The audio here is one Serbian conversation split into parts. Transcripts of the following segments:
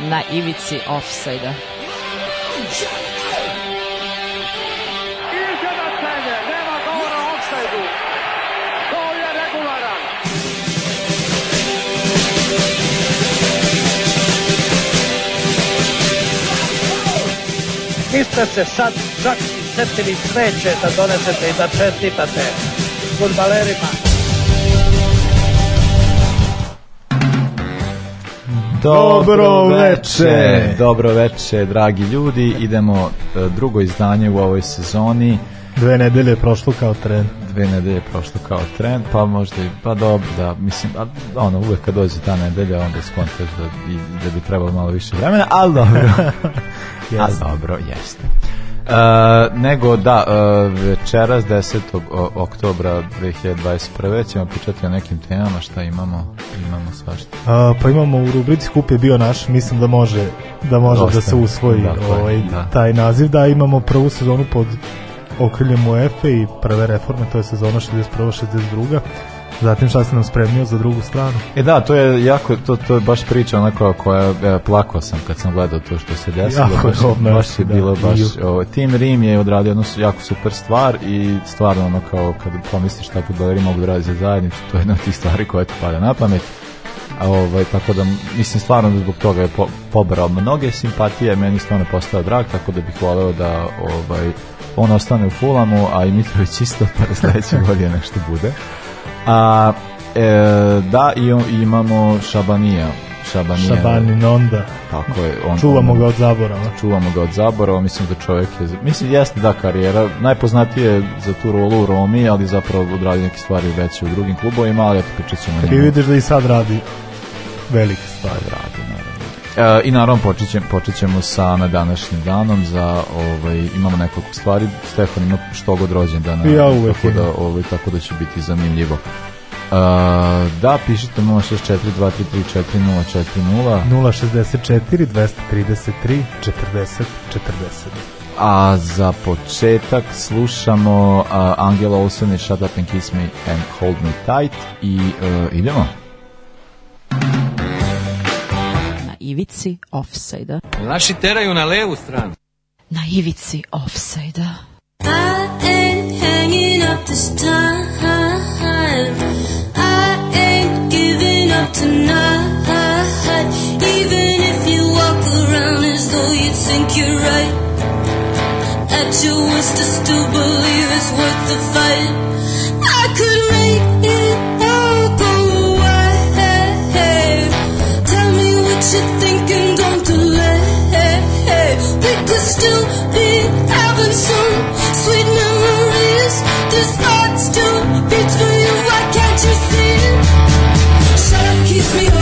na ivici offsajda. Vi ste se sad čak setili sreće da donesete i da čestitate futbalerima. Dobro, veče. Dobro veče, dragi ljudi. Idemo e, drugo izdanje u ovoj sezoni. Dve nedelje prošlo kao tren. Dve nedelje prošlo kao tren, pa možda i, pa dobro, da, mislim, a, ono, uvek kad dođe ta nedelja, onda skontaš da, i, da bi trebalo malo više vremena, ali dobro. yes. ali dobro, jeste. Uh, nego da, uh, večeras 10. oktobra 2021. ćemo pričati o nekim temama, šta imamo, imamo svašta. Uh, pa imamo u rubrici Skup je bio naš, mislim da može da može da Dosta. da se usvoji da, ovaj, da. taj naziv, da imamo prvu sezonu pod okriljem UEFA i prve reforme, to je sezona 61. 62 Zatim šta si nam spremio za drugu stranu? E da, to je jako, to, to je baš priča onako koja, ja, e, plakao sam kad sam gledao to što se desilo. Jako baš, dobro, baš je da, bilo, baš, o, Tim Rim je odradio jednu jako super stvar i stvarno ono kao kad pomisliš šta futboleri mogu da raditi za zajednicu, to je jedna od tih stvari koja ti pada na pamet. A, ovaj, tako da, mislim, stvarno da zbog toga je po, pobrao mnoge simpatije, meni stvarno postao drag, tako da bih voleo da ovaj, on ostane u Fulamu, a i Mitrović isto, pa da sledeće godine nešto bude. A, e, da, i, imamo Šabanija. Šabanija. Šabanin onda. Tako je. On, čuvamo on, ga od zaborava. Čuvamo ga od zaborava, mislim da čovjek je, mislim jeste da karijera, najpoznatije je za tu rolu u Romi, ali zapravo odradi neke stvari veće u drugim klubovima, ali eto pričat ćemo njemu. I vidiš da i sad radi velike stvari. Da, radi. E, I naravno počet ćemo, počet ćemo sa na današnjim danom za ovaj imamo nekoliko stvari. Stefan ima što god rođen dana. Ja uvek tako da, ovaj, tako da će biti zanimljivo. Uh, da, pišite 064 233 4040 064 233 40 40 a za početak slušamo uh, Angela Olsen i Shut Up and Kiss Me and Hold Me Tight i uh, idemo. ivici ofsajda. Naši teraju na levu stranu. Na ivici ofsajda. I ain't hanging up this time I ain't giving up tonight Even if you walk around as though you think you're right At your worst I still believe it's worth the fight keeps me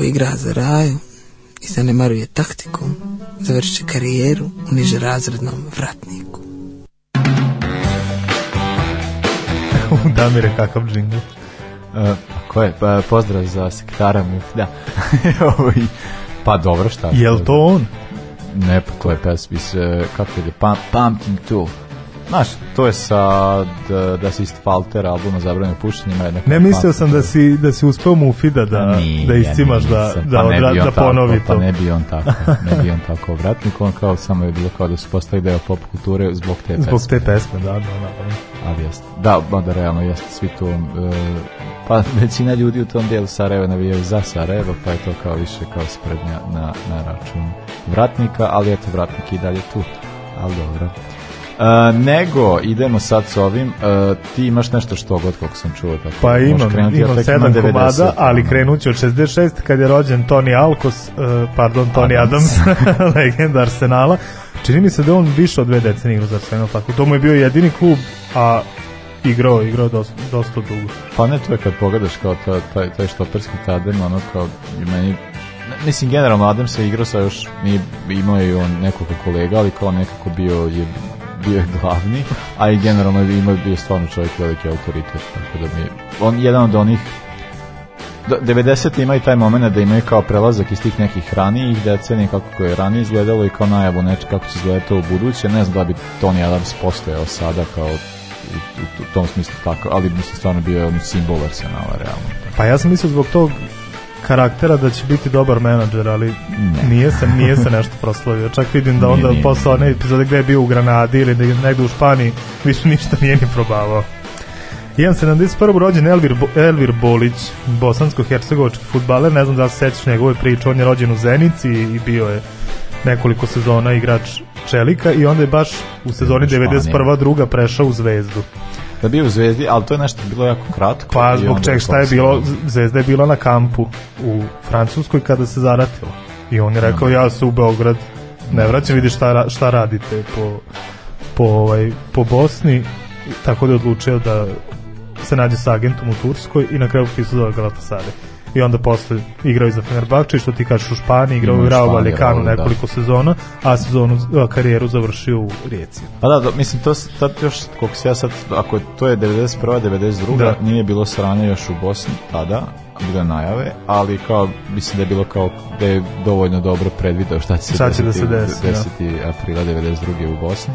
koji igra za raju i zanemaruje taktiku, završit će karijeru u nižerazrednom vratniku. Damire, kakav džingl. Uh, ko je? Pa, pozdrav za sekretara MUF, da. Ovaj, pa dobro, šta? Je li to on? Ne, pa to je pes, bis, e, kako je, Pam, Pumpkin Tool. Znaš, to je sa da, da se Falter albuma Zabranjeno pušenje mene. Ne mislio sam da si da si uspeo mu fida da-, da nije, da iscimaš ja da da pa odra, da ponovi tako, pa to. Pa ne bi on tako, ne bi on tako obratnik, on kao samo je bilo kao da se postavi deo pop kulture zbog te pesme. Zbog te pesme, da, da, da. Ali pa jeste. Da, da realno jeste svi to uh, e, pa većina ljudi u tom delu Sarajeva navijaju za Sarajevo, pa je to kao više kao sprednja na, na račun vratnika, ali eto, vratnik i dalje tu, ali dobro. Uh, nego, idemo sad s ovim, uh, ti imaš nešto što god, koliko sam čuo. Tako. Pa imam, krenuti, imam ja sedam komada, ali krenući od 66 kad je rođen Tony Alkos, uh, pardon, Tony Adams, Adams legenda Arsenala. Čini mi se da on više od dve decenije igra za Arsenal, tako. To mu je bio jedini klub, a igrao, igrao dosta, dosta dugo. Pa ne, to je kad pogledaš kao taj, taj, taj štoperski tadem, ono kao, meni mislim generalno Adam se igrao sa još nije imao je on nekoliko kolega ali kao nekako bio je bio je glavni, a i generalno ima bio stvarno čovjek veliki autoritet, tako da mi, on jedan od onih 90. ima i taj moment da imaju kao prelazak iz tih nekih ranijih decenija kako je ranije izgledalo i kao najavu neče kako će izgledati u buduće. Ne znam da bi Tony Adams postojao sada kao u, u, u tom smislu tako, ali mislim stvarno bio je on simbol Arsenala realno. Pa ja sam mislio zbog tog karaktera da će biti dobar menadžer, ali ne. nije se, nije se nešto proslavio. Čak vidim da onda posle one epizode gde je bio u Granadi ili da negde u Španiji, više ništa nije ni probavao. Imam 71. rođen Elvir, Bo, Elvir Bolić, bosansko-hercegovački futbaler, ne znam da se sećaš njegove priče, on je rođen u Zenici i bio je nekoliko sezona igrač Čelika i onda je baš u sezoni 91. druga prešao u Zvezdu. Da bio u Zvezdi, ali to je nešto bilo jako kratko. Pa zbog čega šta je bilo, Zvezda je bila na kampu u Francuskoj kada se zaratila. I on je rekao, ja se u Beograd ne vraćam, vidi šta, šta radite po, po, ovaj, po Bosni. Tako da je odlučio da se nađe sa agentom u Turskoj i na kraju pisao za Galatasaray i onda posle igrao i za Fenerbahče što ti kažeš u Španiji, igrao u Raul Vallecano da. nekoliko da. sezona, a sezonu a karijeru završio u Rijeci. Pa da, da mislim to tad još koliko se ja sad ako je, to je 91. 92. Da. nije bilo sranja još u Bosni tada, bile najave, ali kao mislim da je bilo kao da je dovoljno dobro predvideo šta će se Sad će da desiti, da se desi, desiti da. aprila 92. u Bosni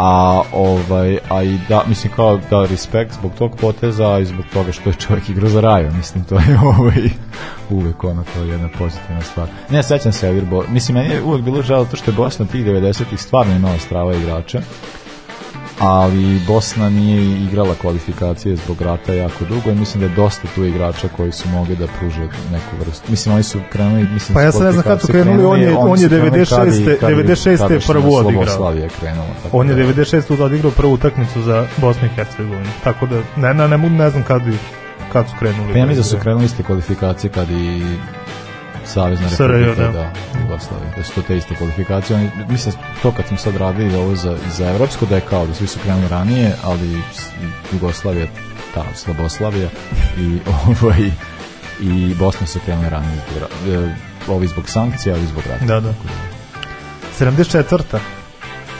a ovaj a i da mislim kao da respekt zbog tog poteza i zbog toga što je čovjek igrao za raju mislim to je ovaj uvek ona to je jedna pozitivna stvar ne sećam se Elirbo mislim meni je uvek bilo žao to što je Bosna tih 90-ih stvarno imala strava igrača ali Bosna nije igrala kvalifikacije zbog rata jako dugo i mislim da je dosta tu igrača koji su mogli da pruže neku vrstu. Mislim, oni su krenuli... Mislim, pa ja sam ne znam kad su krenuli, on je, on, je 96. Kad i, 96. Kad je prvu odigrao. Slovoslavija krenula. Tako on je 96. Da- odigrao prvu utakmicu za Bosnu i Hercegovinu, tako da ne, ne, ne, ne znam kad kad su krenuli. Pa ja mislim da su krenuli iste kvalifikacije kad i Savezna republika, da, da Jugoslavije, da su to te iste kvalifikacije. Oni, mislim, to kad smo sad radili ovo za, za evropsko, da je kao da svi su krenuli ranije, ali Jugoslavija, ta Slaboslavija i, ovaj, i Bosna su krenuli ranije. E, ovi zbog sankcija, ovi zbog rata. Da, da. 74. Da.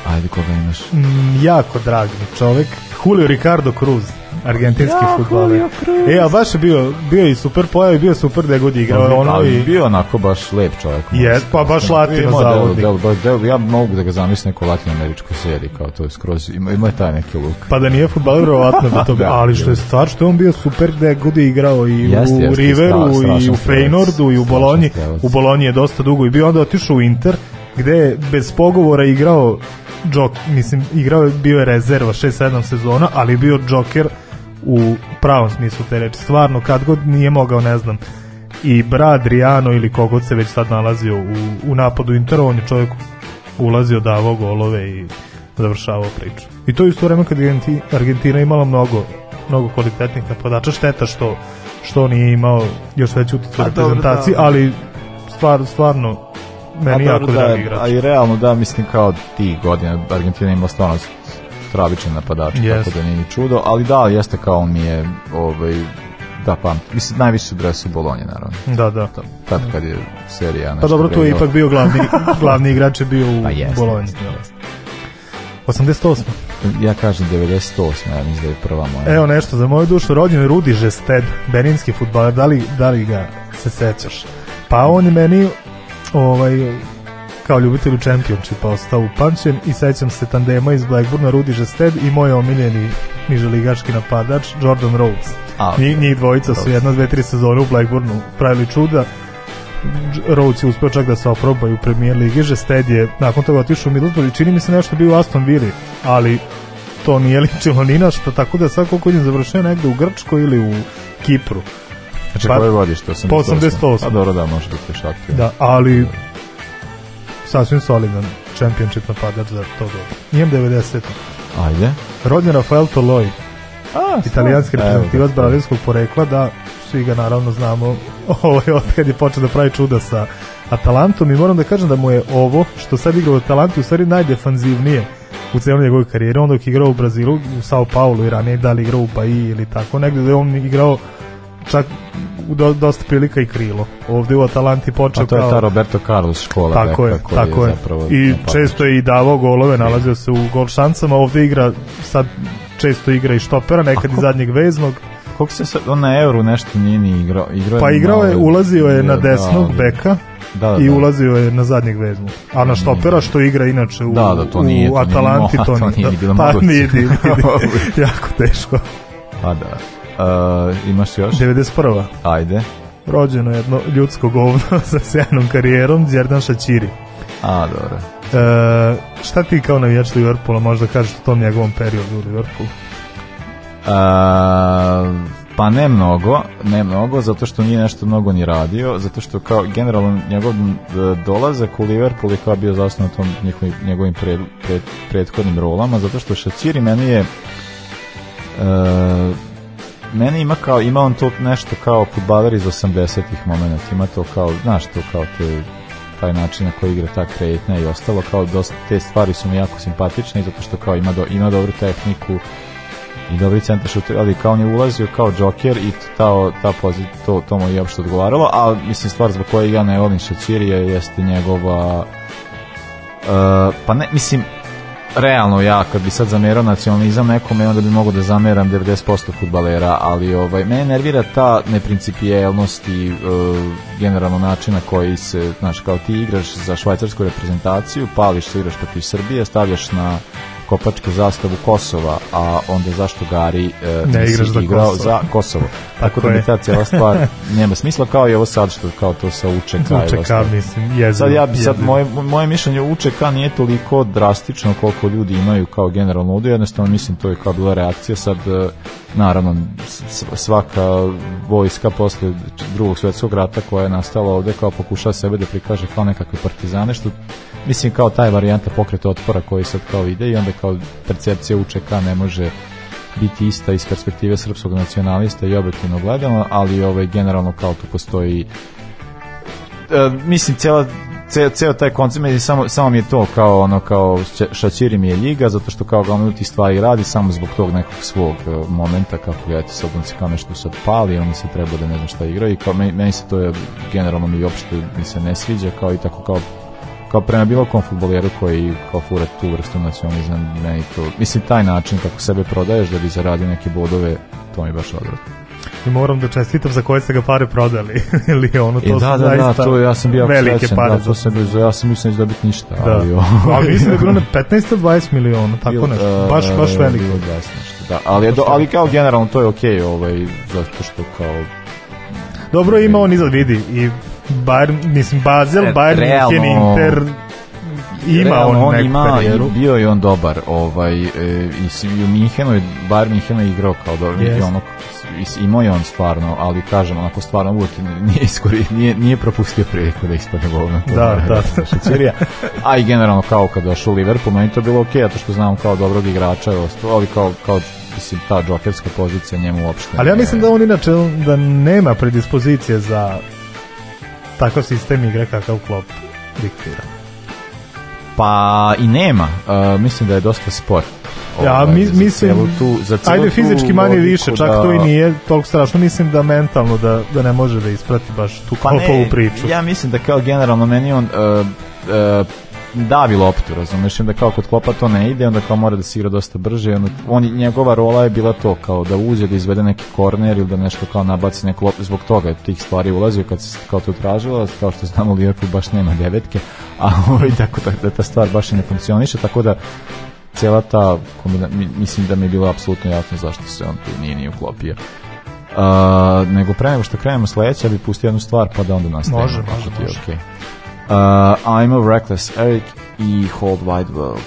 Ajde, koga imaš? Mm, jako drag čovek, Julio Ricardo Cruz argentinski ja, futbaler. E, a baš je bio, bio i super pojao i bio super da je god igrao. On, ono i... bio onako baš lep čovjek. Jes, pa baš latino zavodnik. Del, ja mogu da ga zamislim neko latinoameričkoj seriji, kao to je skroz, ima, ima taj neki luk. Pa da nije futbaler, vjerovatno bi to da, bio. Ali što je da. stvar, što je on bio super da je god igrao i jest, u jest, Riveru, strašan, i u Feynordu, i u Bolonji. U Bolonji je dosta dugo i bio onda otišao u Inter, gde je bez pogovora igrao Jok, mislim, igrao je, bio je rezerva 6-7 sezona, ali je bio Joker u pravom smislu te reči. Stvarno, kad god nije mogao, ne znam, i Brad, Rijano ili kogod se već sad nalazio u, u napadu Intera, on je čovjek ulazio, davao golove i završavao priču. I to je u vreme kad Argentina imala mnogo, mnogo kvalitetnih napadača, šteta što što nije imao još veću utjecaj reprezentaciji, da. ali stvar, stvarno meni a, jako da, igrač. A i realno da, mislim kao ti godina Argentina ima stvarno stravičan napadač, yes. tako da nije ni čudo, ali da, jeste kao on mi je ovaj, da pamti. Mislim, najviše dres u Bolonje, naravno. Da, da. To, tad kad je serija Pa dobro, tu je ipak bio glavni, glavni igrač je bio u pa jeste, Bolonji. Jeste, 88. Ja kažem 98, ja mislim da je prva moja. Evo nešto za moju dušu, rođen Rudi Žested, beninski futbaler, da li, da li ga se sećaš? Pa on meni ovaj, kao ljubitelju Championship ostao upamćen i sećam se tandema iz Blackburna Rudi Žested i moj omiljeni niželigaški napadač Jordan Rhodes. A, Njih, njih dvojica su jedna, dve, tri sezone u Blackburnu pravili čuda. Rhodes je uspeo čak da se oprobaju u premier ligi, Žested je nakon toga otišao u Middlesbrough i čini mi se nešto bio u Aston Villa, ali to nije ličilo ni na tako da sad koliko vidim završio negde u Grčkoj ili u Kipru. Znači pa, koje godište? 88. Pa 88. A dobro da, može biti još Da, ali da sasvim solidan championship napadač za to dobu. Nijem 90. Ajde. Rodni Rafael Toloi, A, italijanski reprezentativac brazilskog porekla, da svi ga naravno znamo ovaj, od kad je počeo da pravi čuda sa Atalantom i moram da kažem da mu je ovo što sad igra u Atalanti u stvari najdefanzivnije u celom njegovoj karijeri, on dok je igrao u Brazilu, u Sao Paulo i ranije da li igrao u Bahiji ili tako, negde da je on igrao čak u do, dosta prilika i krilo. Ovde u Atalanti počeo kao... A to je ta Roberto Carlos škola. Tako je, tako je. I često je i davao golove, nalazio se u gol šancama. Ovde igra, sad često igra i štopera, nekad i zadnjeg veznog koliko se sad, on na Euro nešto nije ni igrao. igrao pa igrao je, ulazio je na da, desnog da, beka da, da, i da. ulazio je na zadnjeg veznu. A na mm. štopera što igra inače u, da, da, to nije, u Atalanti, to nije, to nije, to nije, da, pa nije, nije, jako teško. Pa da. Uh, imaš još? 91. Ajde. Rođeno jedno ljudsko govno sa sjajnom karijerom, Đerdan Šačiri. A, dobro. E, šta ti kao navijač Liverpoola možda kažeš o tom njegovom periodu u Liverpoolu? A, pa ne mnogo, ne mnogo, zato što nije nešto mnogo ni radio, zato što kao generalno njegov dolazak u Liverpool je kao bio zasnovan tom njihovim, njegovim pred, pred, prethodnim rolama, zato što Šaciri meni je e, mene ima kao, ima on to nešto kao futbaler iz 80-ih momenta, ima to kao, znaš to kao te taj način na koji igra ta kretnja i ostalo, kao dosta, te stvari su mi jako simpatične zato što kao ima, do, ima dobru tehniku i dobri centar šuter, ali kao on je ulazio kao džoker i ta, ta pozit, to, to mu je uopšte odgovaralo, a mislim stvar zbog koje ja ne volim Šećirija jeste njegova Uh, pa ne, mislim, realno ja kad bi sad zamerao nacionalizam nekome onda bi mogao da zameram 90% futbalera ali ovaj me nervira ta neprincipijelnost i e, generalno način na koji se znaš kao ti igraš za švajcarsku reprezentaciju pališ se igraš protiv Srbije stavljaš na kopačku zastavu Kosova a onda zašto Gari e, ne igraš za igrao Kosovo. za Kosovo Tako, da mi ta cijela stvar nema smisla, kao i ovo sad što kao to sa UČK. UČK, mislim, jezim, Sad, ja bi, sad moje, moje mišljenje UČK nije toliko drastično koliko ljudi imaju kao generalno ovdje, jednostavno mislim to je kao bila reakcija, sad e, naravno svaka vojska posle drugog svjetskog rata koja je nastala ovde kao pokušava sebe da prikaže kao nekakve partizane, što mislim kao taj varijanta pokreta otpora koji sad kao ide i onda kao percepcija UČK ne može biti ista iz perspektive srpskog nacionalista i objektivno gledano, ali ovaj, generalno kao tu postoji e, mislim, cijela ceo, ceo taj koncept meni samo, samo mi je to kao ono kao šačiri mi je ljiga zato što kao glavno ti stvari radi samo zbog tog nekog svog uh, momenta kako ja ti sobom se kao nešto sad pali oni se treba da ne znam šta igra i kao meni, meni se to je generalno mi uopšte mi se ne sviđa kao i tako kao kao prema bilo kom futboleru koji kao fura tu vrstu nacionalizam meni to, mislim taj način kako sebe prodaješ da bi zaradio neke bodove to mi baš odvratno i moram da čestitam za koje ste ga pare prodali ili ono to I e, da, da, da, to ja sam bio velike srećen, da, pare da, to sam bio, ja sam mislio da dobiti ništa da. ali, o, ali mislim da je bilo na 15 20 miliona tako bil, nešto, e, baš, baš veliko bilo 20 da, ali, do, ali kao generalno to je okej okay, ovaj, zato što kao Dobro ima on izad vidi i Bayern, mislim, Basel, e, Bayern, realno, München, Inter, ima realno, on, on ima karijeru. i bio je on dobar ovaj e, i si u Minhenu je bar Minhenu igrao kao dobro yes. ono imao je on stvarno ali kažem onako stvarno uvijek nije iskori nije, nije propustio priliku da ispadne govno da, da, da. Švicarija a i generalno kao kad došao u Liverpool meni to bilo okej okay, zato što znam kao dobrog igrača ali kao, kao mislim, ta džokerska pozicija njemu uopšte. Ali ja mislim da on inače da nema predispozicije za takav sistem igre kakav klop diktira. Pa i nema, uh, mislim da je dosta spor. Ja, ovaj, mi, za mislim, tu, za ajde fizički manje više, čak da... to i nije toliko strašno, mislim da mentalno da, da ne može da isprati baš tu pa ne, priču. Ja mislim da kao generalno meni on uh, uh, davi loptu, razumeš, onda kao kod klopa to ne ide, onda kao mora da se igra dosta brže, onda on, njegova rola je bila to, kao da uđe, da izvede neki korner ili da nešto kao nabaci neku loptu, zbog toga tih stvari ulazio kad se kao to tražilo, kao što znamo Liverpool baš nema devetke, a ovaj, tako da, da ta stvar baš i ne funkcioniše, tako da cela ta, mislim da mi je bilo apsolutno jasno zašto se on tu nije ni uklopio. Uh, nego pre nego što krenemo sledeća bi pustio jednu stvar pa da onda nastavimo. Može, može, može. Okay. Uh, I'm a Reckless Eric i Hold Wide World.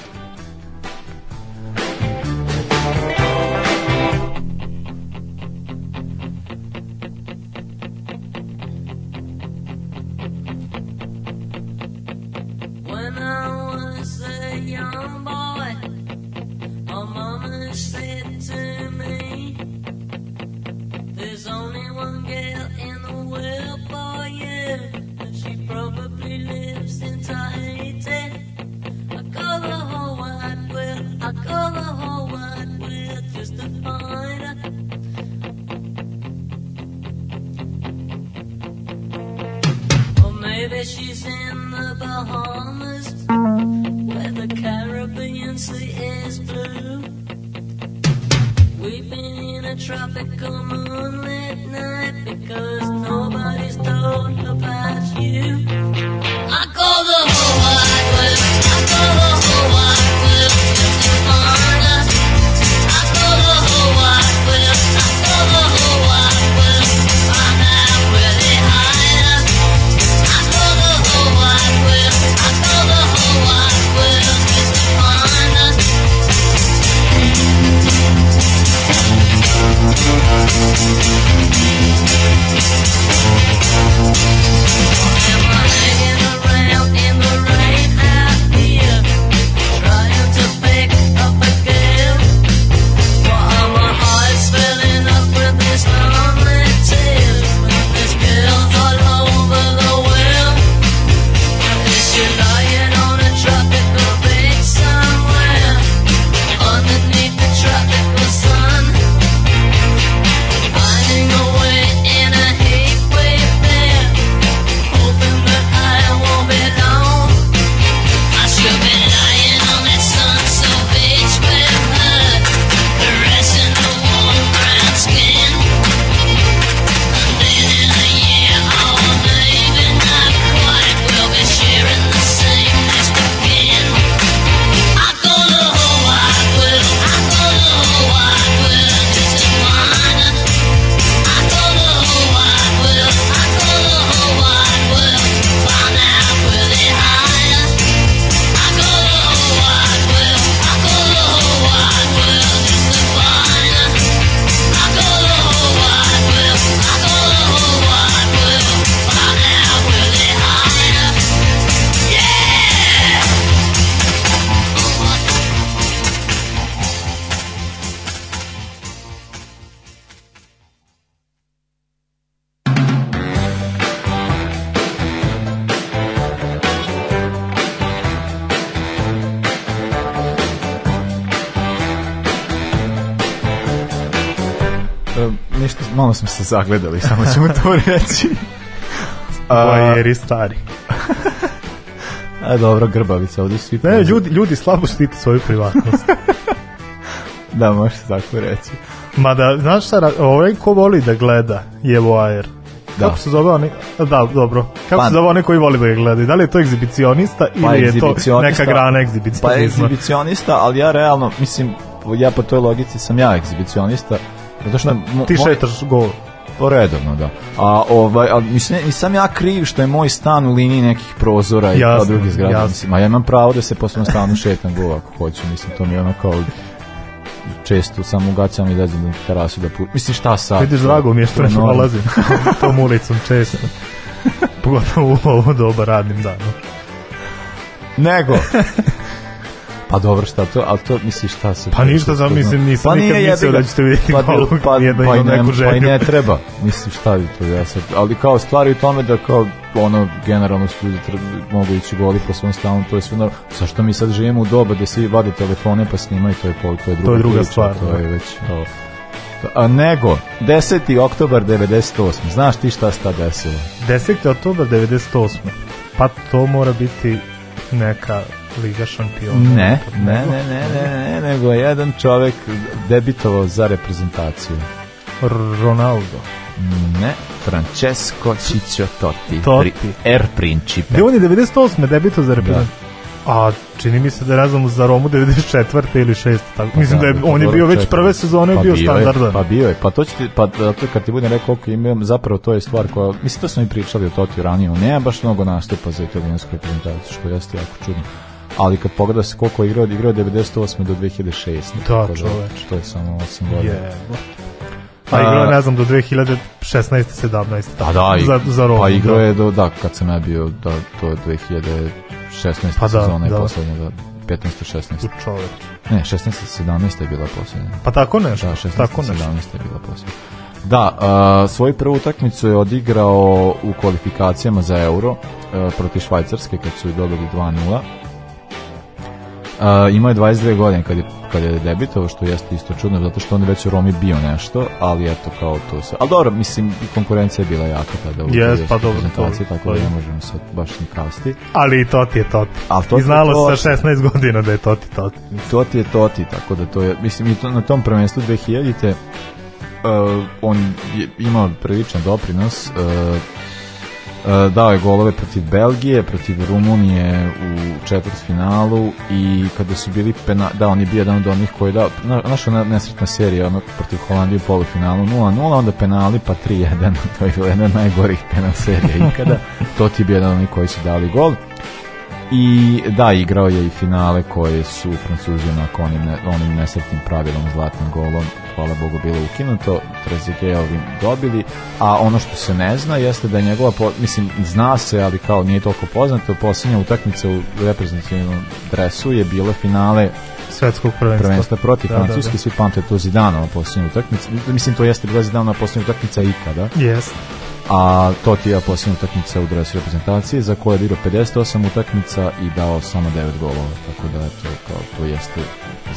sagledali, samo ćemo to reći. Vojeri stari. A e, dobro, grbavice, ovde svi... Ne, ljudi, ljudi slabo štite svoju privatnost. da, možeš tako reći. Mada, znaš šta, ovaj ko voli da gleda je voajer. Da. Kako se zove oni? Da, dobro. Kako Pan. se zove onaj koji voli da ga gleda? Da li je to egzibicionista pa ili je to neka grana egzibicionista? Pa egzibicionista, ali ja realno, mislim, ja po toj logici sam ja egzibicionista. Zato što... Da, ti šetaš gol. Pa redovno, da. A, ovaj, a, mislim, nisam ja kriv što je moj stan u liniji nekih prozora i jasno, kao pa drugi zgrada. Mislim, ja imam pravo da se po svom stanu šetam go ako hoću. Mislim, to mi je ono kao često samo ugaćam i dađem na terasu da pušim. Mislim, šta sa? Vidiš, drago mi je što ne nalazim tom ulicom često. Pogotovo u ovo doba radnim danom. Nego, Pa dobro, šta to, ali to misli šta se... Pa ništa, sam mislim, nisam pa nikad mislio da ćete vidjeti pa, pa, da pa, pa, neku ne, pa i ne treba, mislim šta je to ja sad, ali kao stvari u tome da kao ono, generalno su ljudi mogu ići goli po svom stanu, to je sve normalno. Zašto mi sad živimo u doba da svi vade telefone pa snimaju, to je, pol, to je druga, to je druga priča, stvar. To da. je već, To. A, nego, 10. oktobar 98. Znaš ti šta se ta desilo? 10. oktobar 98. Pa to mora biti neka Liga šampiona. Ne, ne, ne, ne, ne, ne, nego je jedan čovek debitovao za reprezentaciju. Ronaldo. Ne, Francesco Ciccio Totti. Totti. Er Principe. Gde on je 98. debito za reprezentaciju. Da. A čini mi se da je razum za Romu 94. ili 6. Tako. Pa mislim da, je, da, da, on je bio već prve sezone pa bio standardan. Pa bio je. Pa to će ti, pa da, to kad ti budem rekao koliko imam, zapravo to je stvar koja, mislim da smo i pričali o Totiju ranije, on nema baš mnogo nastupa za italijansku reprezentaciju, što jeste jako čudno ali kad pogledaš se koliko je igrao, igrao je 98. do 2006. Da, da čoveč. To je samo 8 godina. Yeah. Pa igrao je, ne znam, do 2016. 17. Da, da, i, za, za Romu, pa da. igrao je, do, da, kad sam ja bio, da, to je 2016. Pa da, sezona da. i poslednja, da, 15. 16. U čoveč. Ne, 16. 17. je bila poslednja. Pa tako nešto. Da, 16. Tako 17. Nešto. je bila poslednja. Da, uh, svoju prvu utakmicu je odigrao u kvalifikacijama za Euro uh, protiv Švajcarske kad su i dobili 2-0 a, imao je 22 godine kad je, kad je debitovao, što jeste isto čudno, zato što on je već u Romi bio nešto, ali eto, kao to se... Ali dobro, mislim, konkurencija je bila jaka tada u yes, pa dobro, prezentaciji, tako da ne možemo se baš ni kasti. Ali i Toti je Toti. Ali toti I znalo toti. sa 16 godina da je Toti Toti. Toti je Toti, tako da to je... Mislim, i to, na tom prvenstvu 2000-te uh, e, on je imao priličan doprinos uh, Eh, dao je golove protiv Belgije, protiv Rumunije u četvrtfinalu i kada su bili pena, da on je bio jedan od onih koji je dao naša nesretna serija ono protiv Holandije u polufinalu 0-0 onda penali pa 3-1 to je bila jedna od najgorih penal serija ikada to ti je bio jedan od onih koji su dali gol I da, igrao je i finale koje su Francuzi onako onim, onim nesretnim pravilom zlatnim golom, hvala Bogu, bilo ukinuto, Trezegeovim dobili, a ono što se ne zna jeste da je njegova, po, mislim, zna se, ali kao nije toliko poznato, posljednja utakmica u reprezentativnom dresu je bila finale svetskog prvenstva, prvenstva protiv da, da Francuske, da, da. svi pamte to Zidanova posljednja utakmica, mislim to jeste bila Zidanova posljednja utakmica ikada. Jeste a to ti je posljedna utakmica u dresu reprezentacije za koje je bilo 58 utakmica i dao samo 9 golova tako da eto kao to jeste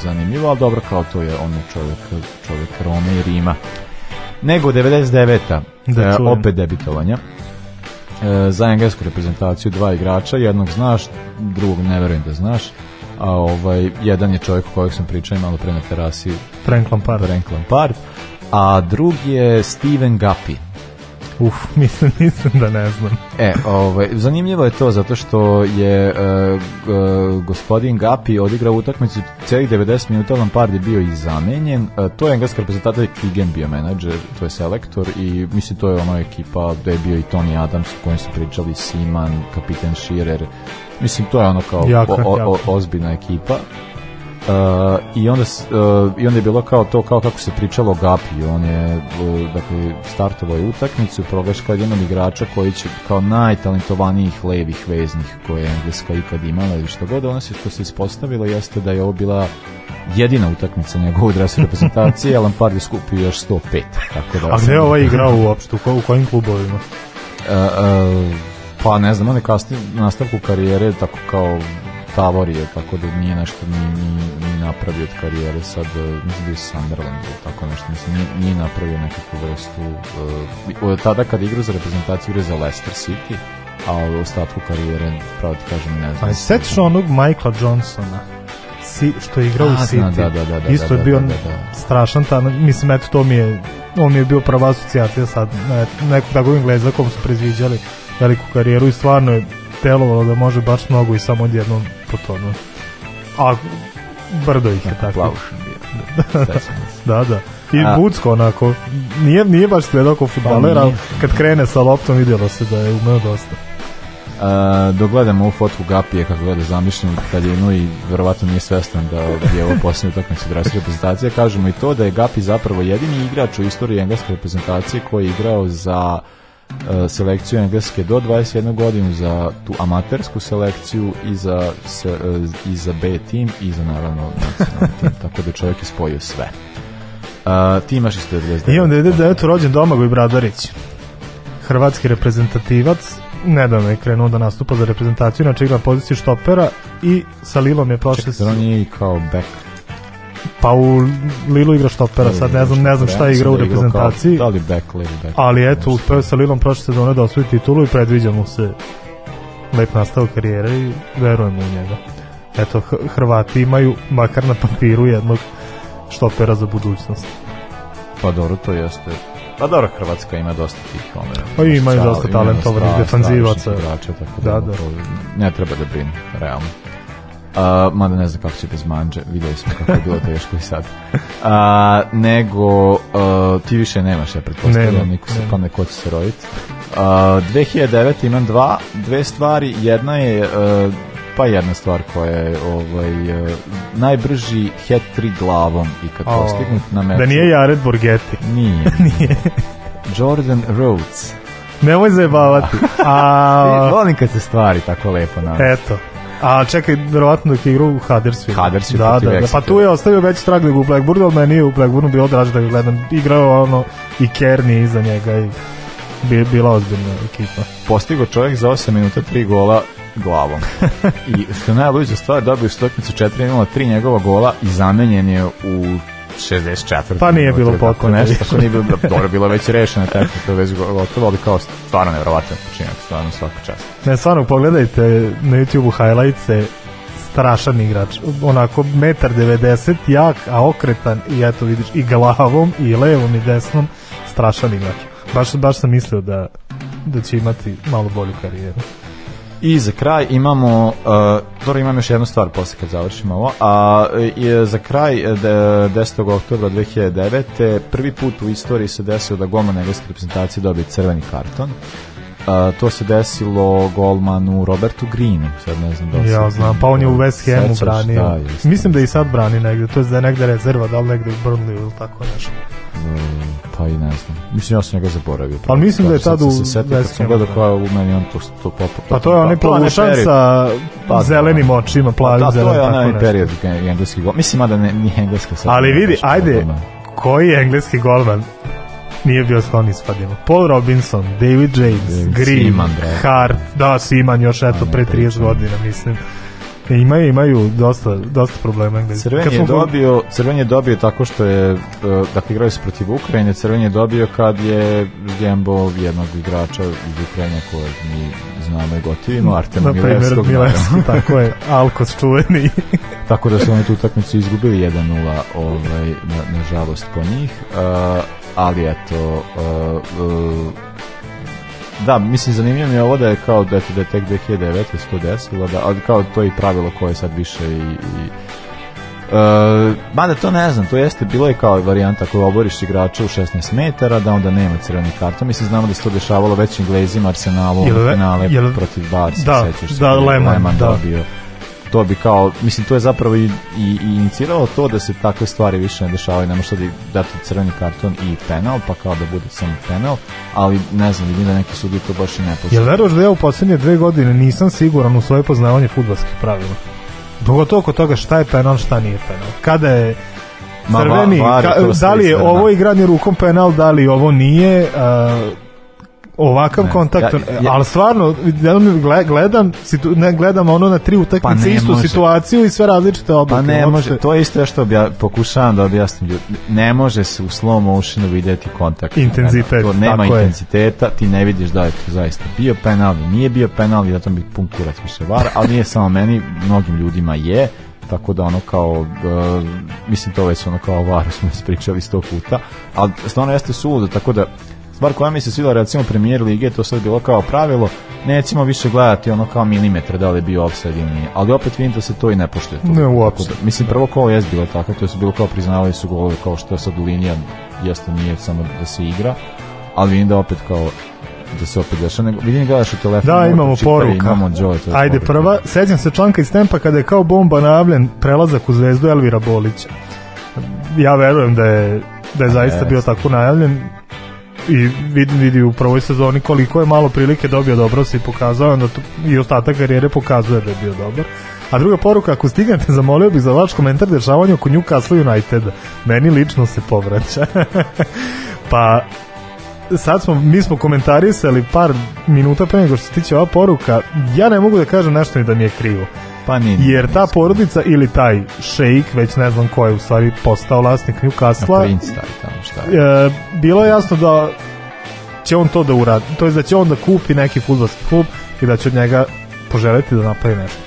zanimljivo ali dobro kao to je on je čovjek, čovjek Rome i Rima nego 99. Da, e, opet debitovanja e, za englesku reprezentaciju dva igrača jednog znaš, drugog ne verujem da znaš a ovaj, jedan je čovjek o kojeg sam pričao malo pre na terasi Frank Lampard, Frank Lampard a drugi je Steven Gapi Uf, mislim, mislim da ne znam. E, ovaj, zanimljivo je to zato što je e, e gospodin Gapi odigrao utakmicu celih 90 minuta, Lampard je bio i zamenjen. E, to je engleska reprezentacija Kigen bio menadžer, to je selektor i mislim to je ona ekipa gde je bio i Tony Adams u kojem su pričali Siman, kapiten Širer, Mislim, to je ono kao jaka, o, o, o, ozbiljna ekipa. Uh, i onda uh, i onda je bilo kao to kao kako se pričalo o Gapi on je uh, dakle startovao je utakmicu proglaška jednog igrača koji će kao najtalentovanijih levih veznih koje je Engleska ikad imala ili što god ono se što se ispostavilo jeste da je ovo bila jedina utakmica njegovog dresu reprezentacije Lampard je skupio još 105 tako da A gde je ovaj igrao uopšte u, ko, u kojim klubovima? Uh, uh, pa ne znam, on je kasnije nastavku karijere tako kao Tavor je, tako da nije nešto ni, ni, ni napravio od karijere sad, mislim da je Sunderland ili tako nešto, mislim, nije, nije napravio nekakvu vrstu, uh, od tada kad igra za reprezentaciju igra za Leicester City, a u ostatku karijere, pravo ti kažem, ne znam. Pa setiš onog Michaela Johnsona? Si, što je igrao u City. Da, da, da, da, Isto je bio da, da, da. strašan, ta, mislim, eto, to mi je, on mi je bio prava asocijacija sad, ne, nekog takvog Engleza kom su prezviđali veliku karijeru i stvarno je delovalo da može baš mnogo i samo odjednom potonuo. A brdo ih je tako. Plavušan bio. Da da, da. da, da. I A, Bucko onako, nije, nije baš sve oko futbalera, pa ali kad krene sa loptom vidjelo se da je umeo dosta. A, dok gledam ovu fotku Gapije kako gleda zamišljen no i verovatno nije svestan da je ovo posljednja utakmica dresne reprezentacije, kažemo i to da je Gapi zapravo jedini igrač u istoriji engleske reprezentacije koji je igrao za Eh, selekciju engleske do 21 godinu za tu amatersku selekciju i za, se, eh, i za B tim i za naravno tim, tako da čovjek je spojio sve. A, eh, ti imaš isto 99. Imam 99. rođen Domagoj Bradarić, hrvatski reprezentativac, nedavno je krenuo da nastupa za reprezentaciju, inače igra poziciju štopera i sa Lilom je prošao... Čekaj, on je i kao back pa u Lilu igra štopera, sad ne znam, ne znam šta igra u da reprezentaciji. Da li back, levi Ali eto, uspeo sa Lilom prošle sezone da osvoji titulu i predviđamo se lep nastav karijere i verujemo u njega. Eto, Hrvati imaju, makar na papiru, jednog štopera za budućnost. Pa dobro, to jeste Pa dobro, Hrvatska ima dosta tih omena. Pa ima i dosta talentovanih defanzivaca. Igrača, tako da, da, da. Ne treba da brinu, realno. Uh, mada ne znam kako će bez manđe, vidjeli smo kako je bilo teško i sad. Uh, nego, uh, ti više nemaš, ja pretpostavljam, niko se pa neko će se roditi. Uh, 2009 imam dva, dve stvari, jedna je uh, pa jedna stvar koja je ovaj, uh, najbrži hat-tri glavom i kad postignut na da meču. Da nije Jared Borgetti. Nije. nije. Jordan Rhodes. Nemoj zajebavati. A... Volim kad se stvari tako lepo nam. Eto, A čekaj, verovatno je igrao u Huddersfield. Huddersfield da, da, da, pa tu je ostavio veći trag nego u Blackburnu, ali meni je u Blackburnu bilo draže da ga gledam. Igrao ono i Kerni iza njega i bi, bila ozbiljna ekipa. Postigo čovjek za 8 minuta 3 gola glavom. I što je najluđa stvar, dobio stoknicu 4, imala 3 njegova gola i zamenjen je u 64. Pa nije bilo potpuno nešto. Tako nije bilo, da, dobro, bilo već rešeno tako to već gotovo, ali kao stvarno nevjerovatan počinak, stvarno svaka čast. Ne, stvarno, pogledajte na YouTube-u highlights-e, strašan igrač. Onako, 1,90 90, jak, a okretan i eto vidiš i glavom, i levom, i desnom, strašan igrač. Baš, baš sam mislio da, da će imati malo bolju karijeru. I za kraj imamo, uh, dobro imam još jednu stvar posle kad završimo ovo, a je za kraj 10. E, oktobra 2009. prvi put u istoriji se desio da goma engleske reprezentacije dobije crveni karton. A, to se desilo golmanu Robertu Greenu, sad ne znam da li Ja znam, pa on je u West Hamu sećaš, da, branio. Da, jeste. Mislim da i sad brani negde, to je da je negde rezerva, da li negde u Burnleyu ili tako nešto. E, pa i ne znam. Mislim, ja sam njega zaboravio. Ali pa mislim da je tad u West Hamu. Kad gledao kao u meni, on to, to popa. Pa to je onaj pa plavušan sa pa, da. zelenim očima, plavim da, pa zelenim. Da, to je onaj period engleski gol. Mislim, mada ne, nije engleska sad. Ali vidi, ajde, da. koji je engleski golman Nije bio sklon ispadima. Paul Robinson, David James, David Green, Hart, da, Siman još eto pre 30 godina, mislim. E, imaju, imaju dosta, dosta problema. Crven je, dobio, crven je dobio tako što je, e, dakle, igrali su protiv Ukrajine, Crven je dobio kad je Gembo jednog igrača iz Ukrajine kojeg mi znamo i gotivimo, Artema Milevskog. Da. Milevski, tako je, Alkos čuveni. tako da su oni tu utakmicu izgubili 1-0, ovaj, nažalost, na po njih. Uh, ali eto e, e, da, mislim, zanimljivo mi je ovo da je kao da, da je tek 2009. to desilo, da, ali kao to je i pravilo koje sad više i... i e, mada to ne znam, to jeste bilo je kao varijanta ako oboriš igrača u 16 metara da onda nema crvenih karta, mislim znamo da se to dešavalo već Englezima, Arsenalu u finale protiv Barca, da, sećaš se da, Lehman, Lehman da. dobio to bi kao, mislim, to je zapravo i, i, i iniciralo to da se takve stvari više ne dešavaju, nema što da dati crveni karton i penal, pa kao da bude samo penal, ali ne znam, vidim da neki sudi to baš i ne poznaje. Jel veruješ da ja u poslednje dve godine nisam siguran u svoje poznavanje futbalskih pravila? Pogotovo oko toga šta je penal, šta nije penal. Kada je crveni, Ma, va, va, ka, da li je ovo igranje rukom penal, da li ovo nije, uh, ovakav ne, kontakt, ja, ja, ali stvarno gledam, situ, ne, gledam ono na tri pa utakmice pa istu može. situaciju i sve različite odluke. Pa ne može, to je isto što obja, pokušavam da objasnim Ne može se u slow motionu vidjeti kontakt. Intenzitet. To nema tako intenziteta, je. ti ne vidiš da je to zaista bio penal, nije bio penal i zato bi pun kurac više vara, ali nije samo meni, mnogim ljudima je tako da ono kao uh, mislim to već ono kao varu smo ispričali sto puta ali stvarno jeste suludo tako da stvar koja mi se svila recimo premijer lige, to sad bilo kao pravilo, nećemo više gledati ono kao milimetar da li je bio offside ili nije. Ali opet vidim da se to i ne poštuje. To. Ne, uopšte. Da, mislim, prvo kolo je bilo tako, to su bilo kao priznavali su golove kao što je sad linija, jeste nije samo da se igra, ali vidim da opet kao da se opet dešava. Nego, vidim gledaš u telefonu. Da, imamo čitar, poruka. Imamo Joe, to Ajde, poruka. prva, sećam se članka iz tempa kada je kao bomba najavljen prelazak u zvezdu Elvira Bolića. Ja verujem da je da je zaista bio tako najavljen i vidim vidi u prvoj sezoni koliko je malo prilike dobio dobro se i pokazao onda to, i ostatak karijere pokazuje da je bio dobar a druga poruka ako stignete zamolio bih za vaš komentar dešavanja oko Newcastle United meni lično se povraća pa sad smo, mi smo komentarisali par minuta pre nego što se tiče ova poruka ja ne mogu da kažem nešto ni da mi je krivo Pa ni, ni, jer ta porodica ili taj šejk, već ne znam ko je u stvari postao vlasnik Newcastle, princ tamo šta je. E, bilo je jasno da će on to da uradi, to je da će on da kupi neki fudbalski klub i da će od njega poželiti da napravi nešto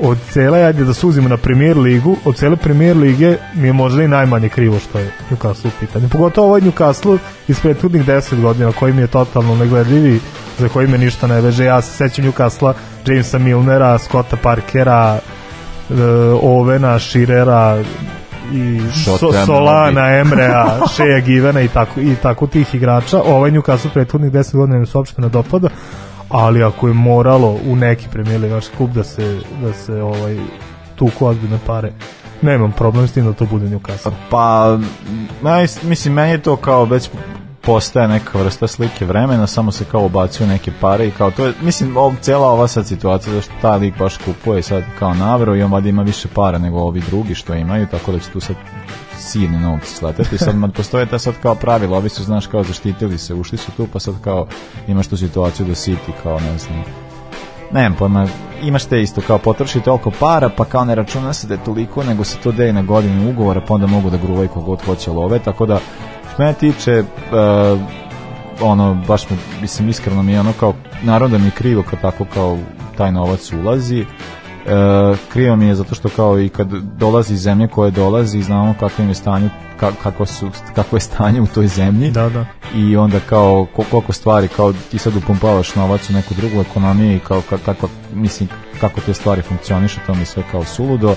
od cele, ajde da suzimo na premier ligu, od cele premier lige mi je možda i najmanje krivo što je Newcastle u pitanju. Pogotovo ovaj Newcastle iz prethodnih 10 godina koji mi je totalno negledljivi, za koji me ništa ne veže. Ja se sećam Newcastle, Jamesa Milnera, Scotta Parkera, e, Ovena, Shirera, i so, Solana, Emrea, Shea Givena i tako, i tako tih igrača. Ovaj Newcastle prethodnih 10 godina mi se uopšte ne dopada ali ako je moralo u neki Premier Ligaški klub da se, da se ovaj, tuku ozbiljne pare, nemam problem s tim da to bude Newcastle. Pa, ja, mislim, meni je to kao već postaje neka vrsta slike vremena, samo se kao obacuju neke pare i kao to je, mislim, ov, cela ova sad situacija, zašto ta lig baš kupuje sad kao navro i on vada ima više para nego ovi drugi što imaju, tako da će tu sad silne novce sletati, sad postoje ta sad kao pravila, ovi su, znaš, kao zaštitili se, ušli su tu, pa sad kao imaš tu situaciju da siti, kao, ne znam, nemam pojma, imaš te isto, kao potroši toliko para, pa kao ne računa se da je toliko, nego se to deje na godinu ugovora, pa onda mogu da gruvaju kogod hoće love, tako da, što mene tiče, uh, ono, baš mi, mislim, iskreno mi je ono kao, naravno da mi je krivo kad tako kao taj novac ulazi, Eh, krivo mi je zato što kao i kad dolazi iz zemlje koje dolazi znamo kakvo im je stanje kako su kako je stanje u toj zemlji da, da. i onda kao koliko stvari kao ti sad upumpavaš novac u neku drugu ekonomiju i kao kako mislim kako te stvari funkcionišu to mi sve kao suludo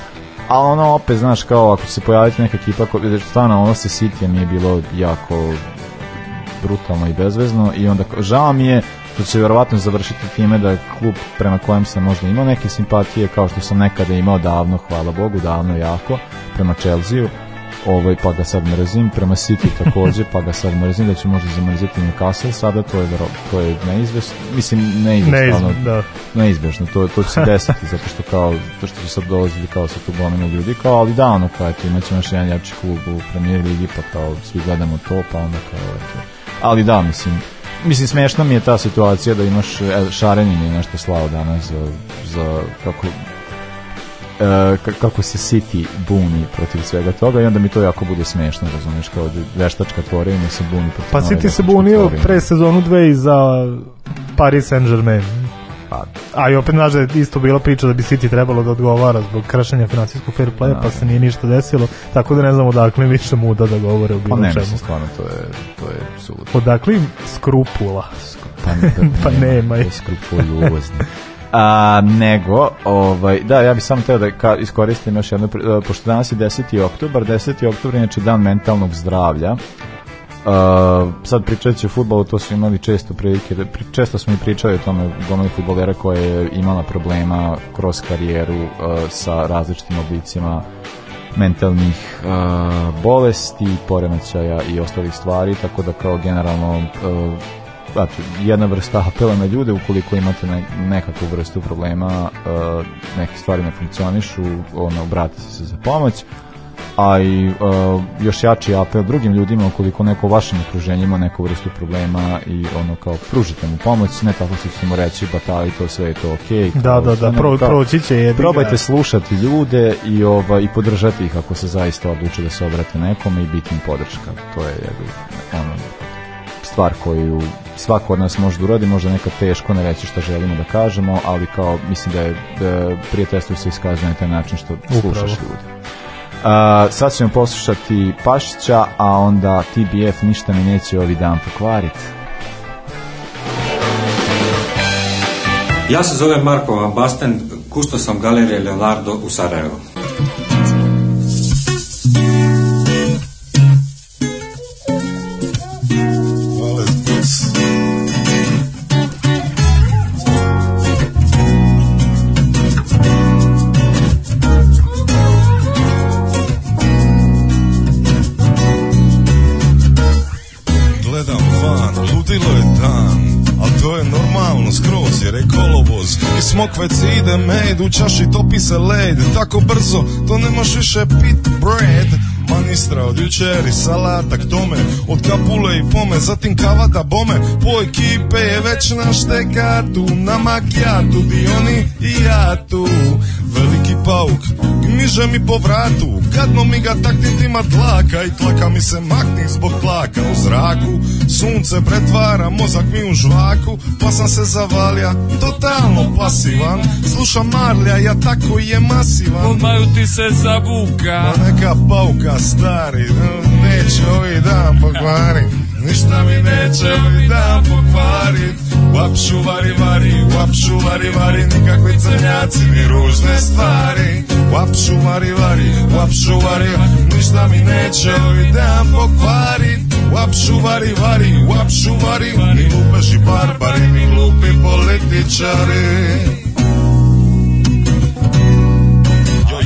a ono opet znaš kao ako se pojaviti neka ekipa koja stvarno ono se sitije mi je bilo jako brutalno i bezvezno i onda žao mi je što će verovatno završiti time da je klub prema kojem sam možda imao neke simpatije kao što sam nekada imao davno, hvala Bogu, davno jako, prema Čelziju, ovaj, pa ga sad mrzim, prema City takođe, pa ga sad mrzim, da će možda zamrziti Newcastle, sada to je, vero, to je neizvesno, mislim neizvesno, Neiz, da. neizbešno, to, to će se desiti, zato što kao, to što će sad dolazili kao sa tu gominu ljudi, kao, ali da, ono, kao, eto, imat još jedan jači klub u premier ligi, pa kao, svi gledamo to, pa onda kao, eto, ali da, mislim, mislim smešno mi je ta situacija da imaš e, Šarenin je nešto slao danas za, za kako e, kako se City buni protiv svega toga i onda mi to jako bude smešno, razumiješ, kao da veštačka tvorevina da se buni protiv Pa City se bunio pre sezonu dve i za Paris Saint-Germain padu. A i opet znaš da je isto bila priča da bi City trebalo da odgovara zbog krašenja financijskog fair playa, pa da. se nije ništa desilo, tako da ne znamo odakle više muda da govore o pa bilo pa ne, čemu. Pa stvarno, to je, to je suludo. Odakle im skrupula. Pa, pa, pa nema. Pa skrupulju uvozni. a, nego, ovaj, da, ja bih samo teo da ka, iskoristim još jedno, pošto danas je 10. oktobar, 10. oktobar je inače dan mentalnog zdravlja, Uh, sad pričajući o futbolu, to su imali često prilike, da- često smo i pričali o tome gomili futbolera koja je imala problema kroz karijeru uh, sa različitim oblicima mentalnih uh, bolesti, poremećaja i ostalih stvari, tako da kao generalno uh, znači, jedna vrsta apela na ljude ukoliko imate ne, nekakvu vrstu problema, uh, neke stvari ne funkcionišu, ono, obratite se za pomoć a i uh, još jači apel drugim ljudima ukoliko neko u vašem okruženju ima neku vrstu problema i ono kao pružite mu pomoć, ne tako što ćete mu reći batali to sve je to ok. Da, kao, da, da, da, pro, proći će je. Probajte slušati ljude i, ova, i podržati ih ako se zaista odluče da se obrate nekome i biti im podrška. To je jedan, ono, stvar koju svako od nas može da uradi, možda nekad teško ne reći šta želimo da kažemo, ali kao mislim da je da prijateljstvo se iskazuje na taj način što slušaš ljude. Uh, sad ćemo poslušati Pašića, a onda TBF ništa mi neće ovi dan pokvariti. Ja se zovem Marko Basten, kustos sam galerije Leonardo u Sarajevu. Lokvec ide med, u čaši topi se led Tako brzo, to nemaš više pit bread Manistra od jučer i salata k tome Od kapule i pome, zatim kava da bome Po ekipe je već na štekatu Na makijatu, di oni i ja tu pauk Miže mi po vratu Kadno mi ga taknit ima tlaka I tlaka mi se makni zbog tlaka u zraku Sunce pretvara mozak mi u žvaku Pa sam se zavalja Totalno pasivan Slušam Marlja, ja tako je masivan Odmaju ti se zabuka Pa neka pauka stari Neće ovaj dan pokvarit Ništa mi neće ovaj dan pokvarit Vapšu vari vari, vapšu vari vari Nikakvi crnjaci ni ružne stvari Vapšu vari vari, vapšu vari Ništa mi neće ovaj dan pokvarit Vapšu vari vari, vapšu vari Ni lupeži barbari, ni glupi političari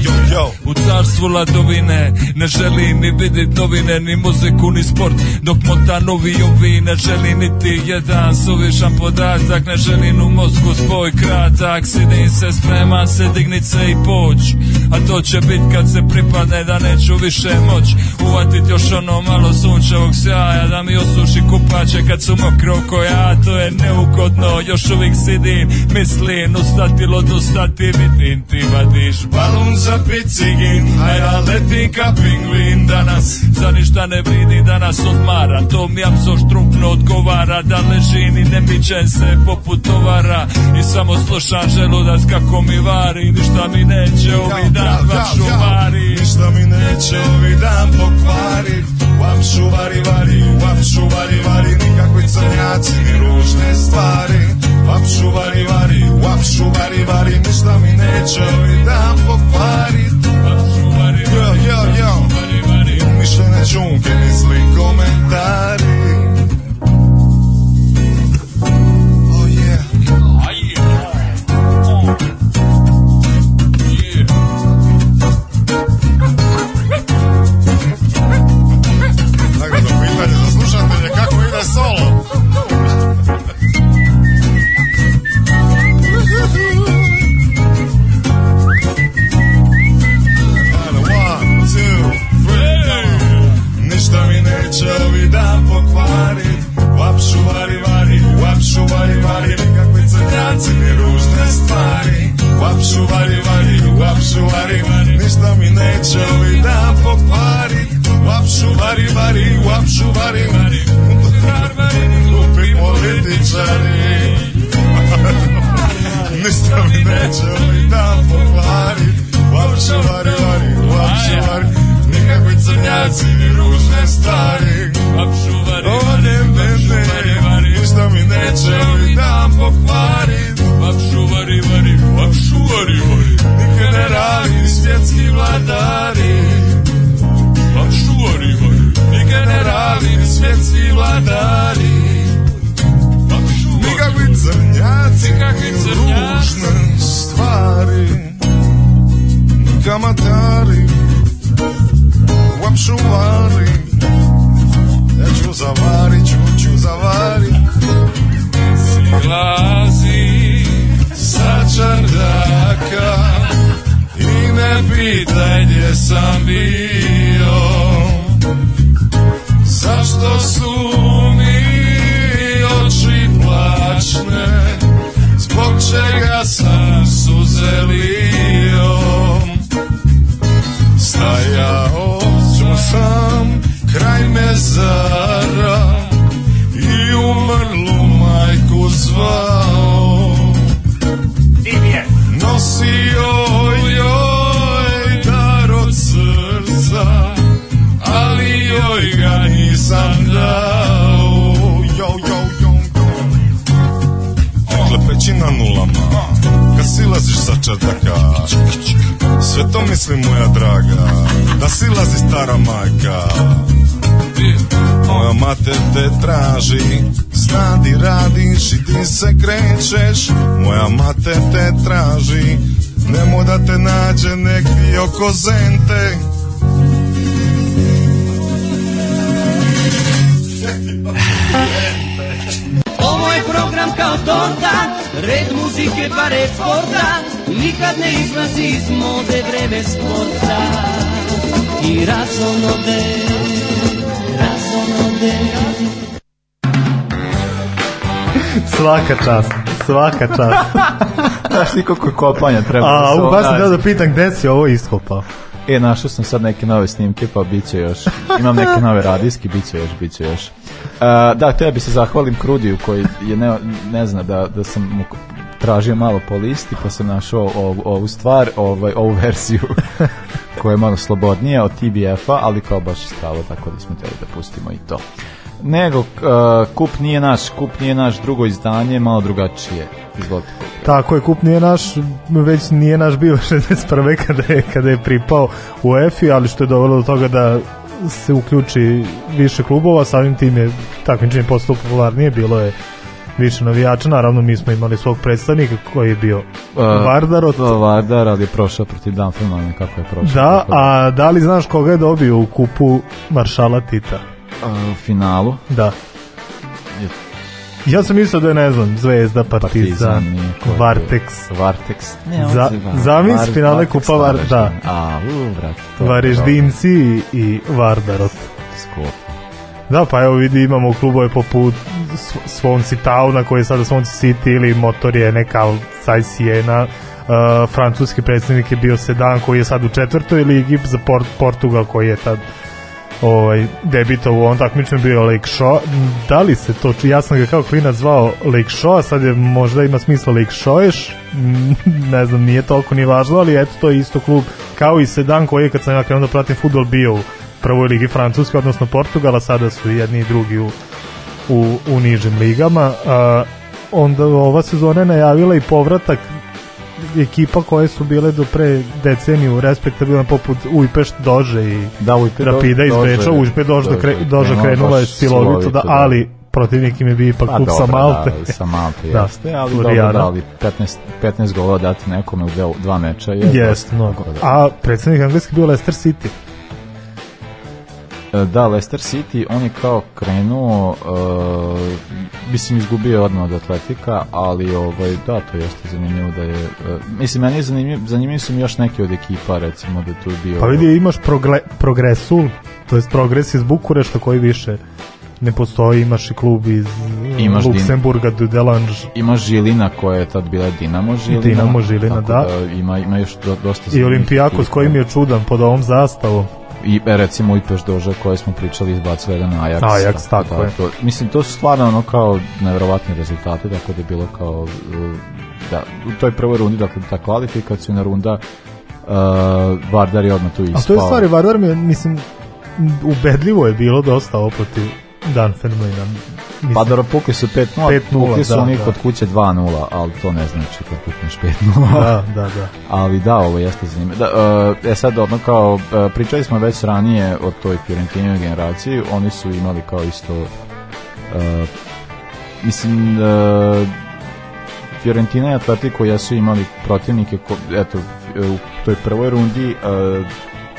Yo, yo, yo U carstvu ladovine Ne želi ni vidit novine Ni muziku ni sport Dok motanovi ovi Ne želi ti jedan suvišan podatak Ne želim u mozgu spoj kratak Sidim se spreman se dignit se i poć A to će bit kad se pripadne Da neću više moć Uvatit još ono malo sunčevog sjaja Da mi osuši kupaće kad su mokro ko ja To je neugodno još uvijek sidim Mislim ustatilo dostati Vidim ti vadiš balon za pici Pigin Hajra leti ka pingvin Danas za ništa ne vridi da nas odmara To mi apso štrumpno odgovara Da ležim i ne mičem se poput tovara I samo slušam želudac kako mi vari Ništa mi neće ovi dan vaš uvari Ništa mi neće ovi dan pokvari Vapšu vari vari Vapšu vari vari Nikakvi crnjaci ni ružne stvari Vapšu vari vari, vapšu vari vari, ništa mi neće ovi dan pokvarit Yo, yo, yo Umišljene čunke, misli komentari cosente. Ovo je program kao torta, red muzike pa red sporta, nikad ne izlazi iz mode vreme sporta. I razonode, razonode, razonode. Svaka čast, svaka čast. Znaš ti koliko kopanja treba. A, da u baš sam da da pitan gde si ovo iskopao. E, našao sam sad neke nove snimke, pa bit će još. Imam neke nove radijske, bit će još, bit će još. Uh, da, tebi se zahvalim Krudiju koji je ne, ne zna da, da sam mu tražio malo po listi, pa sam našao ovu, ovu stvar, ovaj, ovu verziju koja je malo slobodnija od TBF-a, ali kao baš strava, tako da smo teli da pustimo i to nego uh, kup nije naš, kup nije naš drugo izdanje, malo drugačije. Izvolite. Tako je, kup nije naš, već nije naš bio 61. kada je, kada je pripao u EFI, ali što je dovelo do toga da se uključi više klubova, samim tim je takmičenje postao popularnije, bilo je više navijača, naravno mi smo imali svog predstavnika koji je bio uh, Vardarot. Uh, Vardar, ali je prošao protiv Danfilma, kako je prošao. Da, da, a da li znaš koga je dobio u kupu Maršala Tita? A, u finalu. Da. Ja sam mislio da je, ne znam, Zvezda, pa Partizan, Partizan Varteks. Varteks. Ne, Za, zamis Var, finale Vartex, Kupa Var, da. A, u, brat. Vareždinci i, i Vardarot. Skop. Da, pa evo vidi, imamo klubove poput Swansea Towna, koji je sada Swansea City ili Motor je neka Sai Siena. Uh, e, francuski predstavnik je bio Sedan koji je sad u četvrtoj ligi za Port Portugal koji je tad ovaj, debita u ovom takmičenju bio Lake Shaw. Da li se to, ja sam ga kao klina zvao Lake Shaw, sad je možda ima smisla Lake Shawish, mm, ne znam, nije toliko ni važno, ali eto, to je isto klub kao i Sedan koji je kad sam ja krenuo da pratim futbol bio u prvoj ligi Francuske, odnosno Portugala, sada su i jedni i drugi u, u, u nižim ligama. A, onda ova sezona je najavila i povratak ekipa koje su bile do pre deceniju respektabilne poput Ujpeš Dože i da, Ujpe Rapida do, iz Beča, da. Ujpe Dože, dože, kre, dože da, krenula je da, silovito, da, ali protivnik im je bio ipak pa klub sa Malte. Da, sa Malte, da, jeste, ali Florijana. dobro, da, ali 15, 15 golova dati nekome u dva meča je... Jeste, mnogo. Da. A predsednik Engleski bio Leicester City. E, da, Leicester City, on je kao krenuo, uh, mislim izgubio odmah od Atletika, ali ovaj, da, to jeste zanimljivo da je, uh, mislim, meni je zanimljiv, zanimljivi sam još neki od ekipa, recimo, da tu bio... Pa vidi, imaš progle, progresul, to je progres iz Bukurešta koji više ne postoji, imaš i klub iz imaš Luksemburga, Din... Dudelange. Imaš Žilina koja je tad bila Dinamo Žilina. Dinamo Žilina, da. da. Ima, ima još dosta... I Olimpijakos koji mi je čudan pod ovom zastavom i e, recimo i Peždože koje smo pričali izbacila jedan Ajax. Da, Ajax, tako, tako da, je. To, mislim, to su stvarno ono kao nevjerovatni rezultati, tako da je bilo kao e, da, u toj prvoj rundi, dakle ta kvalifikacijona runda uh, Vardar je odmah tu ispao. A to je stvari, Vardar mi, mislim, ubedljivo je bilo dosta ovo Dan Fermlina. Mislim, pa dobro, pukli su 5-0, pukli su da, oni da. kod da. kuće 2-0, ali to ne znači kad da pukneš 5-0. Da, da, da. ali da, ovo jeste zanimljivo. Da, e, e sad, ono kao, e, pričali smo već ranije o toj Fiorentinoj generaciji, oni su imali kao isto, uh, mislim, uh, Fiorentina i Atletico jesu imali protivnike, ko, eto, u toj prvoj rundi uh,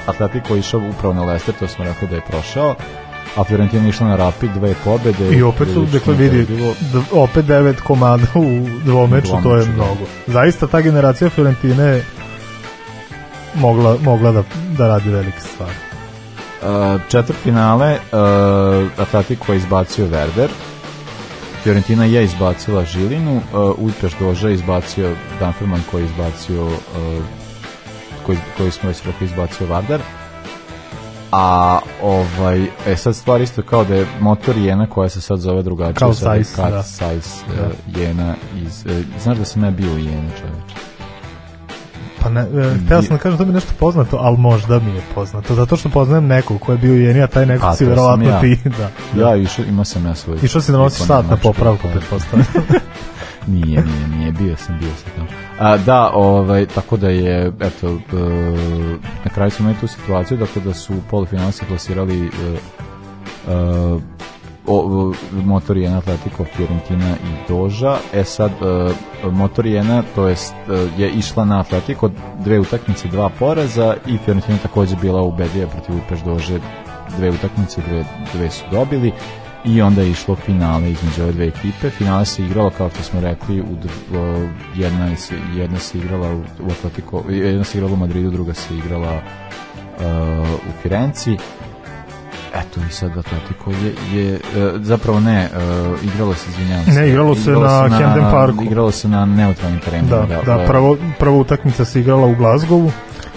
Atletico išao upravo na Lester, to smo rekli da je prošao, a Fiorentina išla na Rapid, dve pobede. I opet su, dakle, vidi, opet devet komada u dvomeču, dvomeču to je da. mnogo. Zaista ta generacija Fiorentine mogla, mogla da, da radi velike stvari. Uh, četvrt finale uh, Atletico je izbacio Werder Fiorentina je izbacila Žilinu uh, Ujpeš Doža je izbacio Danferman koji je izbacio uh, koji, koji smo već rekli izbacio Vardar a ovaj e sad stvar isto kao da je motor Jena koja se sad zove drugačije kao sad size, cut da. size e, da. Jena iz e, znaš da sam ja bio Jena čoveče pa ne, e, hteo sam da kažem da mi nešto poznato, ali možda mi je poznato, zato što poznajem nekog ko je bio Jeni, a taj neko a, pa, si verovatno ja. ti. Da, da. Ja, išao, ima sam ja svoj. Išao si da nosiš sat na znači, popravku, da. pretpostavljam. Nije, nije, nije, bio sam, bio sam tamo. A, da, ovaj, tako da je, eto, e, na kraju smo imali tu situaciju, dakle da su polufinalci klasirali uh, e, e, o, Motor 1 Atletico Fiorentina i Doža. E sad uh, Motor 1 to jest uh, je išla na Atletico dve utakmice, dva poraza i Fiorentina takođe bila ubedljiva protiv Upeš Dože dve utakmice, dve, dve su dobili i onda je išlo finale između ove dve ekipe. Finale se igralo, kao što smo rekli, u, jedna, jedna se igrala u, u Atletico, jedna se igrala u Madridu, druga se igrala uh, u Firenci. Eto i sad Atletico je, je uh, zapravo ne, uh, igralo se, izvinjavam se. Ne, igralo se igralo na, na Camden Parku. Igralo se na neutralnim terenima. Da, da, da pravo, prva utakmica se igrala u Glasgowu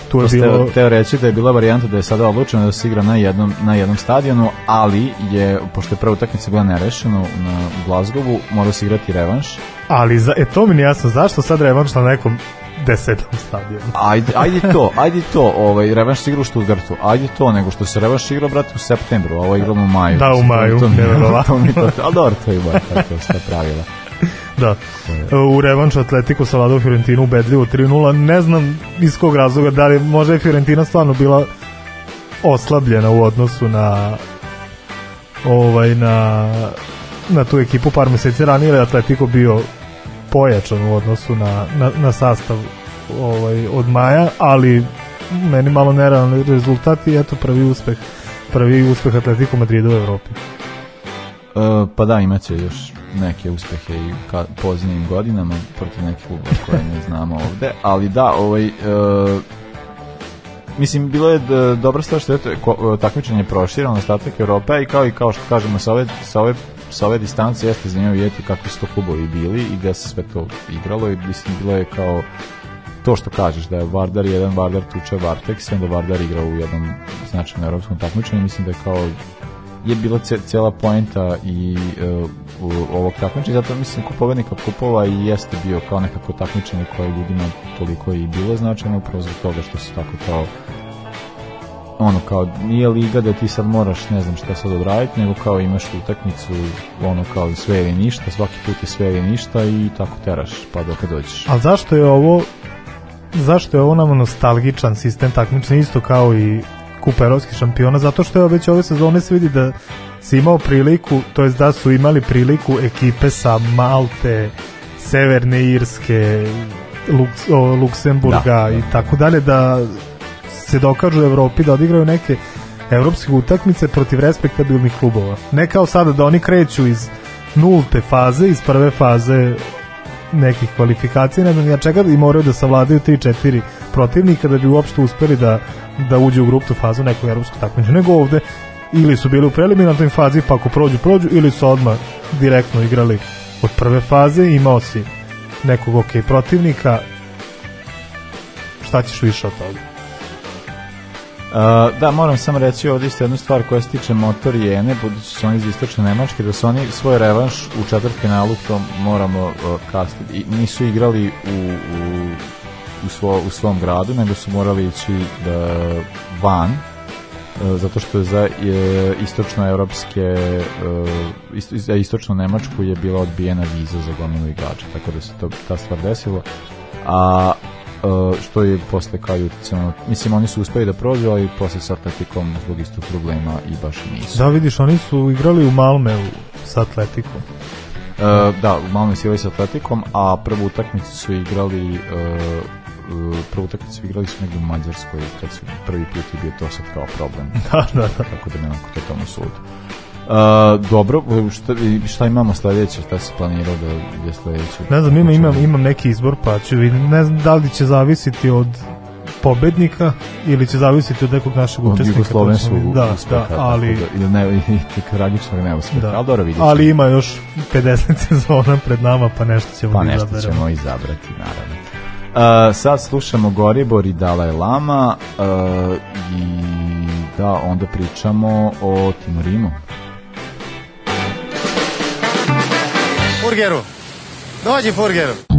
tu je bilo... Teo reći da je bila varijanta da je sada odlučeno da se igra na jednom, na jednom stadionu, ali je, pošto je prva utakmica bila nerešena na Glasgowu, mora se igrati revanš. Ali, za, e, to mi nije jasno, zašto sad revanš na nekom desetom stadionu. ajde, ajde to, ajde to, ovaj, revanš se igra u Stuttgartu, ajde to, nego što se revanš igra, brate, u septembru, a ovo ovaj igra u maju. Da, u maju, nevjerovatno. Ali dobro, to je bar tako, šta pravila. Da. U revanš Atletico savladao Fiorentinu ubedljivo 3:0. Ne znam iz kog razloga, da li možda je Fiorentina stvarno bila oslabljena u odnosu na ovaj na na tu ekipu par meseci ranije da Atletico bio pojačan u odnosu na, na, na sastav ovaj, od maja, ali meni malo nerealni rezultat i eto prvi uspeh prvi uspeh Atletico Madrida u Evropi. E, pa da, imaće još neke uspehe i ka, poznijim godinama protiv nekih klubova koje ne znamo ovde, ali da, ovaj e, mislim bilo je da, dobra stvar što je to, e, takmičenje prošireno na ostatak Evrope i kao i kao što kažemo sa ove sa ove sa ove distance jeste zanimljivo vidjeti kakvi su to klubovi bili i gde se sve to igralo i mislim bilo je kao to što kažeš da je Vardar jedan Vardar tuče Varteks i onda Vardar igra u jednom značajnom evropskom takmičenju mislim da je kao je bila cela poenta i uh, ovog takmičenja zato mislim kupovednik da kupova i jeste bio kao nekako takmičenje koje ljudima toliko i bilo značajno upravo zbog toga što su tako kao ono kao nije liga da ti sad moraš ne znam šta sad odraditi nego kao imaš tu utakmicu ono kao sve ili ništa svaki put je sve ili ništa i tako teraš pa dok dođeš a zašto je ovo zašto je ovo nam nostalgičan sistem takmičenja isto kao i kupa evropskih šampiona, zato što je već ove sezone se vidi da si imao priliku, to jest da su imali priliku ekipe sa Malte, Severne Irske, Luks, o, Luksemburga da, da. i tako dalje, da se dokažu u Evropi da odigraju neke evropske utakmice protiv respektabilnih klubova. Ne kao sada da oni kreću iz nulte faze, iz prve faze nekih kvalifikacija, ne znam ja čega i moraju da savladaju 3-4 protivnika da bi uopšte uspeli da, da uđu u gruptu fazu nekog evropskog takmičenja, nego ovde ili su bili u preliminarnoj fazi pa ako prođu, prođu ili su odmah direktno igrali od prve faze imao si nekog ok protivnika šta ćeš više od toga Uh, da, moram sam reći ovdje isto jednu stvar koja se tiče motor Jene, budući su oni iz istočne Nemačke, da su oni svoj revanš u četvrtfinalu, to moramo uh, e, kasniti, I nisu igrali u, u, u, svo, u svom gradu, nego su morali ići da, van, e, zato što je za je, evropske uh, ist, za istočnu Nemačku je bila odbijena viza za gomilu igrača, tako da se to, ta stvar desila. A Uh, što je posle kao Mislim, oni su uspeli da prođu, ali posle sa Atletikom zbog istog problema i baš nisu. Da, vidiš, oni su igrali u Malmeu sa Atletikom. E, da, u Malmeu su igrali sa Atletikom, a prvu utakmicu su igrali e, prvu utakmicu igrali su negdje u Mađarskoj kad su prvi put je bio to sad kao problem. da, da, da. Tako da nemam kod tomu sudu. Uh, dobro, šta, šta imamo sledeće, šta se planira da je sledeće? Ne znam, imam, imam, imam neki izbor, pa ću vidim, ne znam da li će zavisiti od pobednika ili će zavisiti od nekog našeg od učesnika. Pa od jugoslovenskog da, uspeha, da, ali... Da, ili ne, ili tragičnog neuspeha, da. ali dobro vidite. Ali ima još 50 sezona pred nama, pa nešto ćemo pa da nešto ćemo izabrati, naravno. Uh, sad slušamo Goribor i Dalaj Lama uh, i da, onda pričamo o Timurimu. furgeru. Dođi furgeru.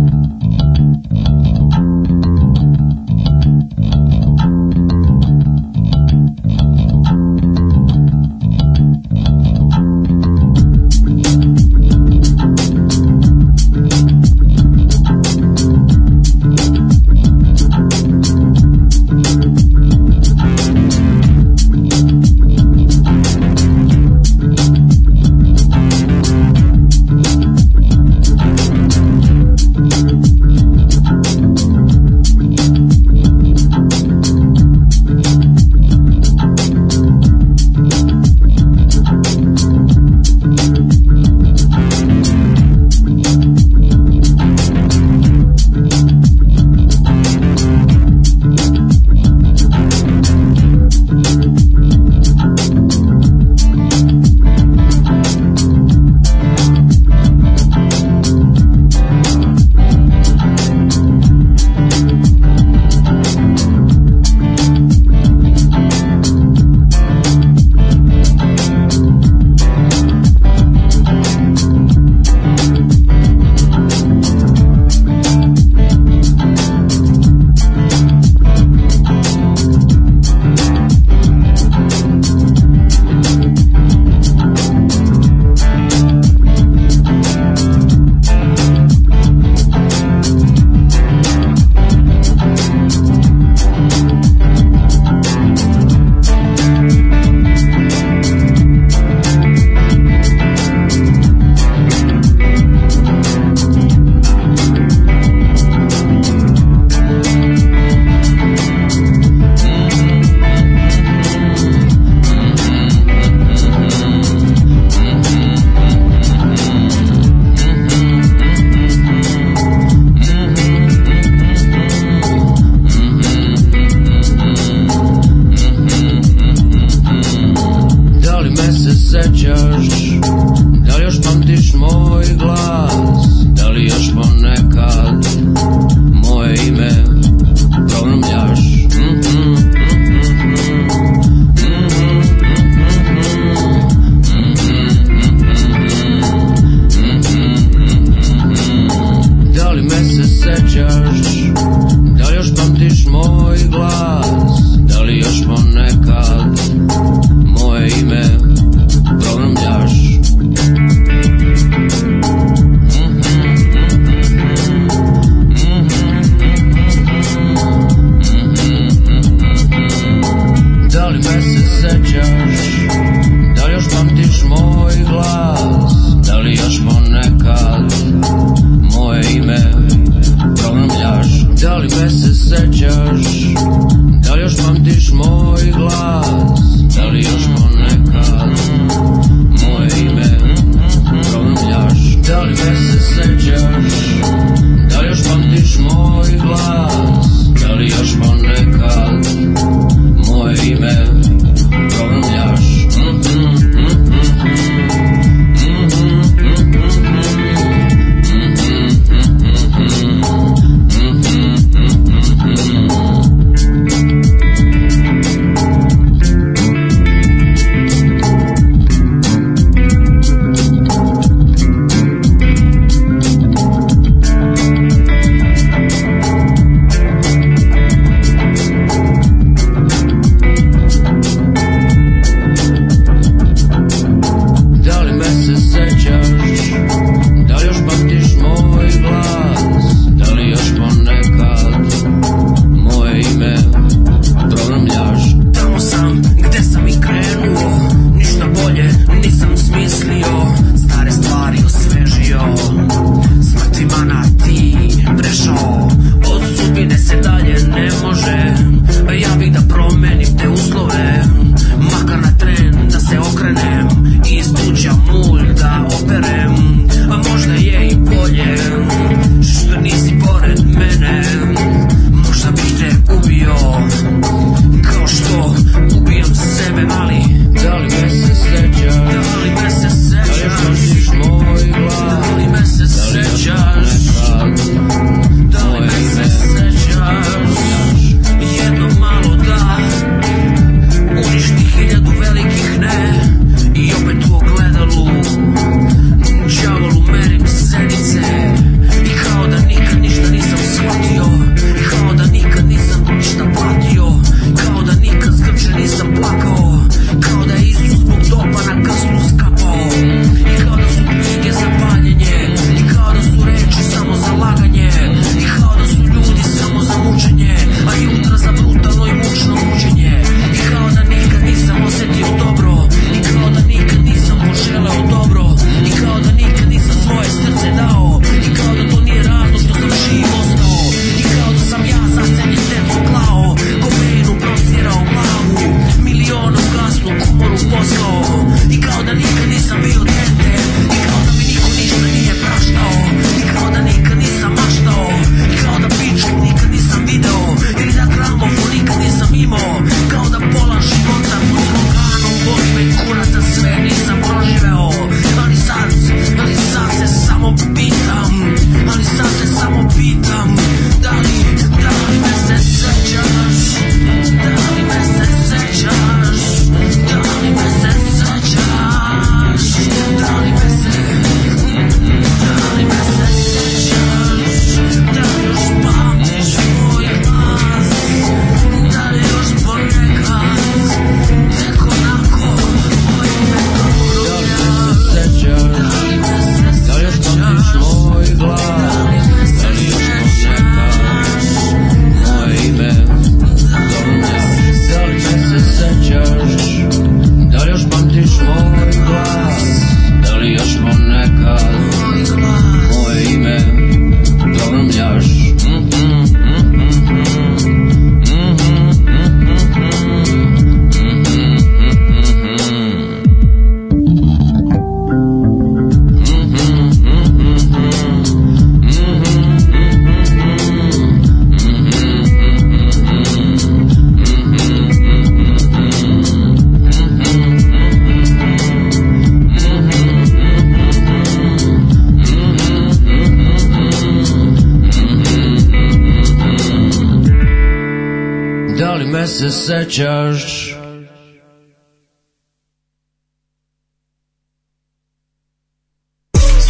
judge.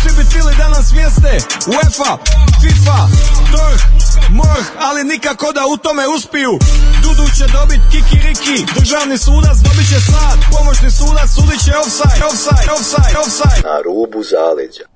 Svi bi pili danas UEFA, FIFA, DORH, MORH, ali nikako da u tome uspiju. Dudu će dobit kiki riki, državni sudac dobit će sad, pomoćni sudac sudit će offside, offside, offside, offside. Na rubu zaleđa.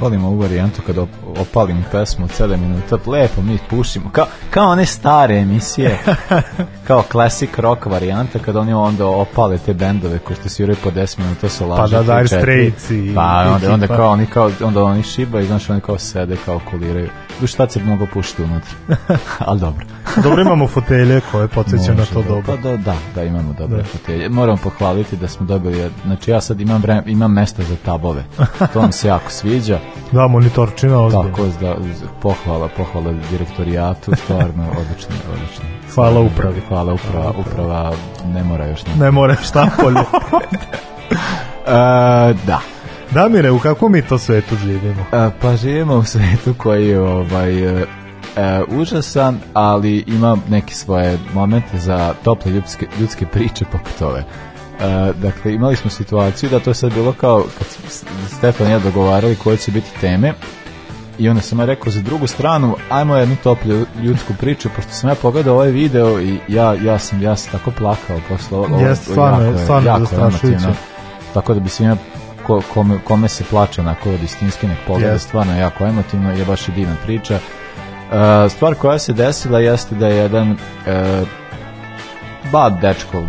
Volimo ovu varijantu kada opalim pesmu od 7 minuta, lepo mi pušimo, kao, kao one stare emisije, kao classic rock varijanta, kada oni onda opale te bendove koje ste sviraju po 10 minuta sa lažem. Pa da, Dire Straits i... Pa, onda, onda, kao, oni kao, onda oni šiba i znaš, oni kao sede, kao kuliraju. Duš, tad se mnogo pušta unutra. Ali dobro. Dobro imamo fotelje koje podsjećaju na to da- dobro. Pa da, da, da, imamo dobre da. fotelje. Moram pohvaliti da smo dobili, znači ja sad imam, vreme, imam mesta za tabove. To vam se jako sviđa. Da, monitorčina ozbiljno. Tako, da, pohvala, pohvala direktorijatu, stvarno, odlično, odlično. Hvala upravi. Hvala uprava, uprava ne mora još ne. Ne mora šta polje. e, da. Damire, u kakvom mi to svetu živimo? E, pa živimo u svetu koji je ovaj, e, užasan, ali ima neke svoje momente za tople ljudske, ljudske priče poput ove. E, dakle, imali smo situaciju da to je sad bilo kao kad Stefan i ja dogovarali koje će biti teme i onda sam ja rekao za drugu stranu ajmo jednu toplju ljudsku priču pošto sam ja pogledao ovaj video i ja, ja, sam, ja sam tako plakao posle ovog Jest, stvarno, jako, stvarno jako zastrašujuće tako da bi svima ko, kome, kome se plače onako od istinske nek pogleda yes. stvarno jako emotivno je baš i divna priča stvar koja se desila jeste da je jedan e, ba dečko,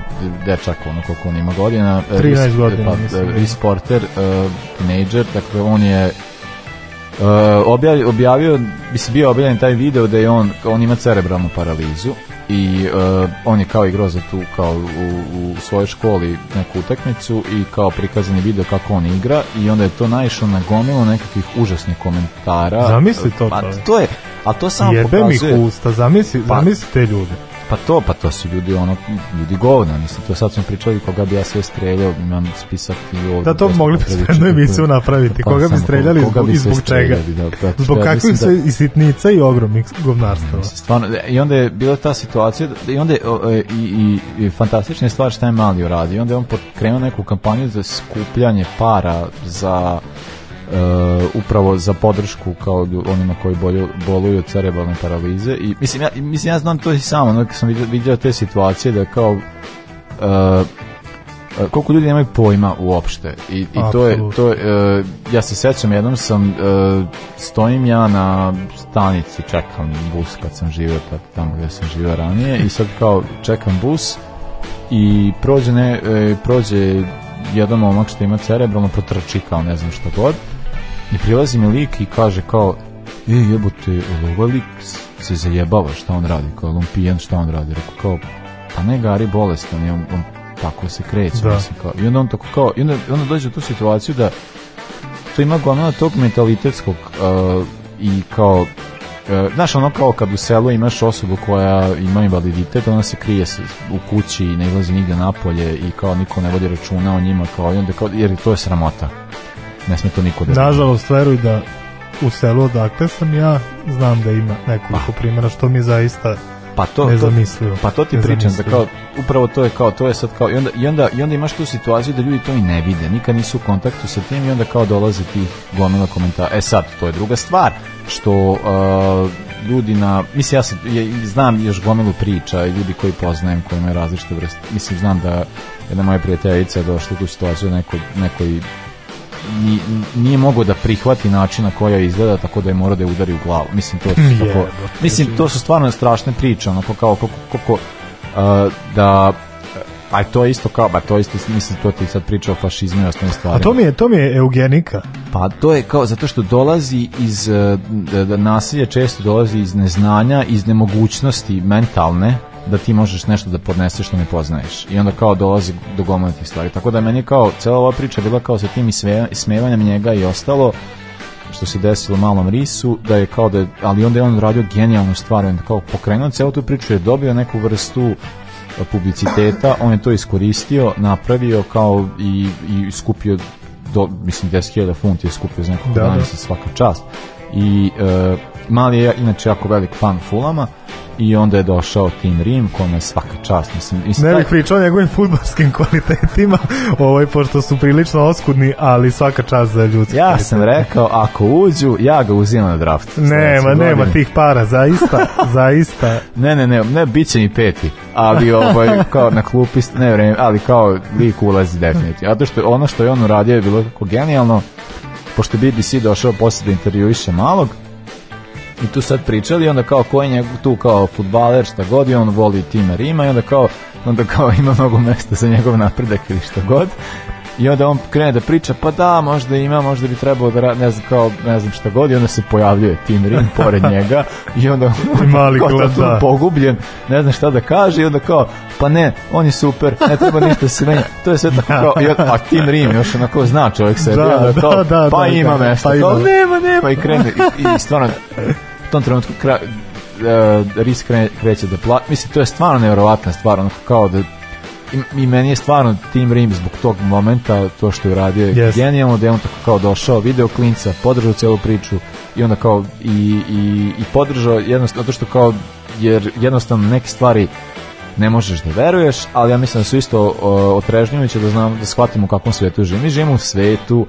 dečak ono koliko on ima godina 13 e, e, godina pa, mislim, sporter, uh, teenager, dakle on je uh, objavio, objavio mislim bio objavljen taj video da je on on ima cerebralnu paralizu i uh, on je kao igrao za tu kao u, u svojoj školi neku utakmicu i kao prikazani video kako on igra i onda je to naišao na gomilu nekakvih užasnih komentara zamisli to pa, pa. to je ali to samo Jebe pokazuje... Jebe mi usta, zamisli, pa, zamisli te ljude. Pa to, pa to su ljudi, ono, ljudi govna, mislim, to sad smo pričali koga bi ja sve streljao, imam spisak i ovdje. Da, to bi mogli posebnu da emisiju napraviti, pa, koga bi streljali koga, koga i zbog, zbog čega, da, da, zbog ja kakvih da- sve da, i sitnica i ogromnih govnarstva. Mislim, stvarno, da, i onda je bila ta situacija, i onda je, e, i, i, i fantastična je stvar šta je Mali uradio, onda je on pokrenuo neku kampanju za skupljanje para za uh, upravo za podršku kao onima koji bolju, boluju od cerebralne paralize i mislim ja, mislim, ja znam to i samo ono, kad sam vidio, vidio te situacije da kao Uh, uh koliko ljudi nemaju pojma uopšte i, i to je to uh, ja se sećam jednom sam uh, stojim ja na stanici čekam bus kad sam živio pa tamo gde sam živio ranije i sad kao čekam bus i prođe, ne, e, prođe jedan momak što ima cerebralno potrči kao ne znam šta god I prilazi mi lik i kaže kao, e jebote, ovaj lik se zajebava šta on radi, kao on pijen šta on radi. Rekao kao, pa ne gari bolestan, on, on tako se kreće. Da. Mislim, kao, I onda on tako kao, i onda, onda dođe u tu situaciju da to ima glavno tog mentalitetskog uh, i kao Uh, znaš ono kao kad u selu imaš osobu koja ima invaliditet, ona se krije se u kući i ne izlazi nigde napolje i kao niko ne vodi računa o njima kao i onda kao, jer to je sramota ne sme to niko da... Nažalost, veruj da u selu odakle sam ja, znam da ima nekoliko ah. primjera, što mi zaista pa to, ne to, Pa to ti pričam, da kao, upravo to je kao, to je sad kao, i onda, i, onda, i onda imaš tu situaciju da ljudi to i ne vide, nikad nisu u kontaktu sa tim i onda kao dolaze ti gomila komentara. E sad, to je druga stvar, što uh, ljudi na, mislim ja, sam, ja znam još gomilu priča i ljudi koji poznajem, koji imaju različite vrste, mislim znam da jedna moja prijateljica je došla u tu situaciju, neko, nekoj nije nije mogao da prihvati način na koji izgleda, tako da je morao da je udari u glavu. Mislim, to su, mm, tako, znači- mislim, to su stvarno strašne priče, onako kao kako uh, da pa to je isto kao, pa to isto, mislim, to ti sad pričao o fašizmu i ostalim stvarima. A to mi je, to mi je eugenika. Pa to je kao, zato što dolazi iz, e, da, da nasilje često dolazi iz neznanja, iz nemogućnosti mentalne, da ti možeš nešto da podneseš što ne poznaješ. I onda kao dolazi do gomila tih stvari. Tako da meni kao cela ova priča bila kao sa tim ismevanjem njega i ostalo što se desilo malom risu, da je kao da je, ali onda je on radio genijalnu stvar, on kao pokrenuo celu tu priču, je dobio neku vrstu publiciteta, on je to iskoristio, napravio kao i, i skupio do, mislim 10.000 funti je skupio za nekog da, da. svaka čast i e, Mali je inače jako velik fan Fulama i onda je došao Tim Rim kome svaka čast mislim, mislim ne bih pričao o njegovim futbalskim kvalitetima ovaj, pošto su prilično oskudni ali svaka čast za ljudski ja sam rekao ako uđu ja ga uzimam na draft nema, nema tih para zaista, zaista ne ne ne, ne bit će mi peti ali ovaj, kao na klupi ne vreme, ali kao lik ulazi definitivno zato što ono što je on uradio je bilo tako genijalno pošto BBC došao posle da intervjuiše malog i tu sad pričali, onda kao ko je njegov, tu kao futbaler, šta god, i on voli time Rima i onda kao, onda kao ima mnogo mesta za njegov napredak ili šta god. I onda on krene da priča, pa da, možda ima, možda bi trebalo da, ne znam, kao, ne znam šta god, i onda se pojavljuje Tim Rim pored njega, i onda I mali kao klub, da. pogubljen, ne znam šta da kaže, i onda kao, pa ne, on je super, ne treba ništa se menja, to je sve tako da. kao, i onda, a Tim Rim još onako zna čovjek sebi, da, onda da, da, pa da, ima da, mesta, pa ima. kao, nema, nema, pa i krene, i, i stvarno, tom trenutku kra, uh, e, Riz kreće da plati. Mislim, to je stvarno nevjerovatna stvar, ono kao da i, i meni je stvarno Tim Rim zbog tog momenta, to što je uradio je genijalno, da je on tako kao došao, video klinca, podržao celu priču i onda kao i, i, i podržao jednostavno, to što kao, jer jednostavno neke stvari ne možeš da veruješ, ali ja mislim da su isto uh, otrežnjujuće da znam da shvatimo u kakvom svetu živimo. Mi živimo u svetu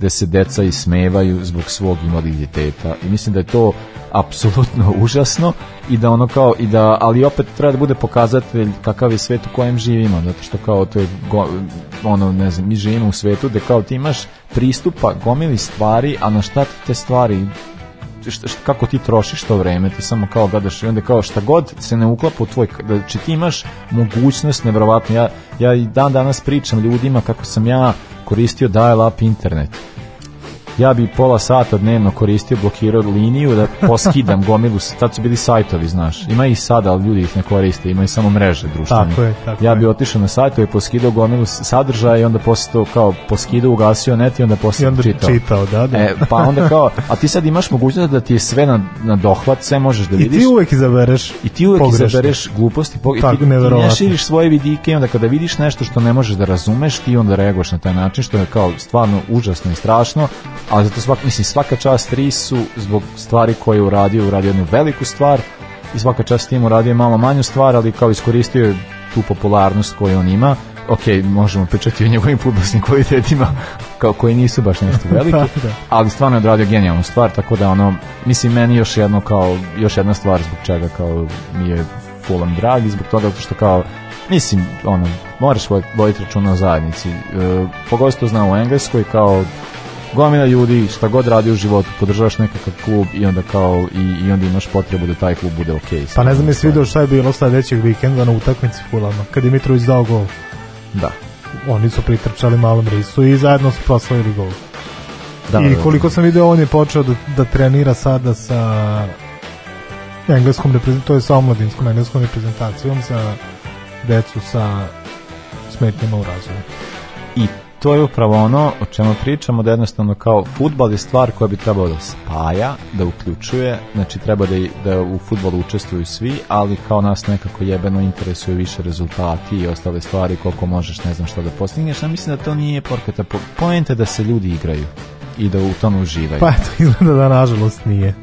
da se deca ismevaju zbog svog invaliditeta i mislim da je to apsolutno užasno i da ono kao i da ali opet treba da bude pokazatelj kakav je svet u kojem živimo zato što kao to je go, ono ne znam mi živimo u svetu da kao ti imaš pristupa gomili stvari a na šta ti te stvari šta, šta, kako ti trošiš to vreme, ti samo kao gledaš i onda kao šta god se ne uklapa u tvoj, da, znači ti imaš mogućnost, nevjerovatno, ja, ja i dan danas pričam ljudima kako sam ja koristio dial-up internet ja bi pola sata dnevno koristio, blokirao liniju da poskidam gomilu, tad su bili sajtovi, znaš, ima i sada, ali ljudi ih ne koriste, imaju samo mreže društvene. Tako je, tako ja bi otišao na sajtove, poskidao gomilu sadržaja i onda posle to kao poskidao, ugasio net i onda posle I onda čitao. čitao da, da. E, pa onda kao, a ti sad imaš mogućnost da ti je sve na, na dohvat, sve možeš da vidiš. I ti uvek izabereš I ti uvek pogrešno. izabereš gluposti, po, tako, i ti, ti ne širiš svoje vidike i onda kada vidiš nešto što ne možeš da razumeš, ti onda reaguješ na taj način, što je kao stvarno užasno i strašno, a zato svaka, mislim, svaka čast Risu zbog stvari koje je uradio, uradio jednu veliku stvar i svaka čast tim uradio je malo manju stvar, ali kao iskoristio je tu popularnost koju on ima ok, možemo pričati o njegovim futbolskim kvalitetima kao koji nisu baš nešto veliki, da, da. ali stvarno je odradio genijalnu stvar, tako da ono, mislim meni još jedno kao, još jedna stvar zbog čega kao mi je Fulham drag i zbog toga što kao, mislim ono, moraš voditi računa o zajednici e, pogosto znam u Engleskoj kao gomina ljudi šta god radi u životu, podržavaš nekakav klub i onda kao i, i onda imaš potrebu da taj klub bude ok. Pa ne znam jesi video šta je bilo sledećeg vikenda na utakmici Fulama, kad je Mitrović dao gol. Da. Oni su pritrčali malom risu i zajedno su proslavili gol. Da, I da, da. koliko sam video, on je počeo da, da trenira sada sa engleskom reprezentacijom, to je sa omladinskom engleskom reprezentacijom, za decu sa smetnjama u razvoju. I to je upravo ono o čemu pričamo, da jednostavno kao futbal je stvar koja bi trebalo da spaja, da uključuje, znači treba da, i, da u futbolu učestvuju svi, ali kao nas nekako jebeno interesuju više rezultati i ostale stvari, koliko možeš, ne znam šta da postigneš, a mislim da to nije porketa, pojente da se ljudi igraju i da u tome uživaju. Pa eto, izgleda da nažalost nije.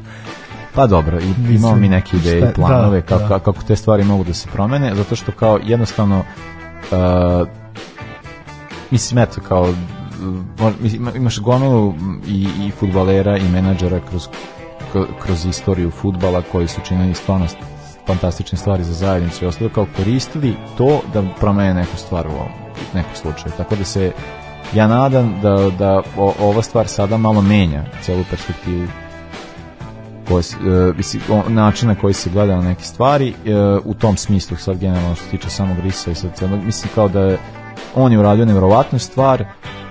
Pa dobro, i, imamo mi neke ideje i planove da, kako, da. kako te stvari mogu da se promene, zato što kao jednostavno uh, mislim, eto, kao, imaš gomilu i, i futbalera i menadžera kroz, kroz istoriju futbala koji su činili stvarno fantastične stvari za zajednicu i ostalo kao koristili to da promene neku stvar u ovom nekom slučaju. Tako da se ja nadam da, da ova stvar sada malo menja celu perspektivu koje, e, način na koji se gleda na neke stvari e, u tom smislu sad generalno što se tiče samog risa i sad mislim kao da je on je uradio nevjerovatnu stvar,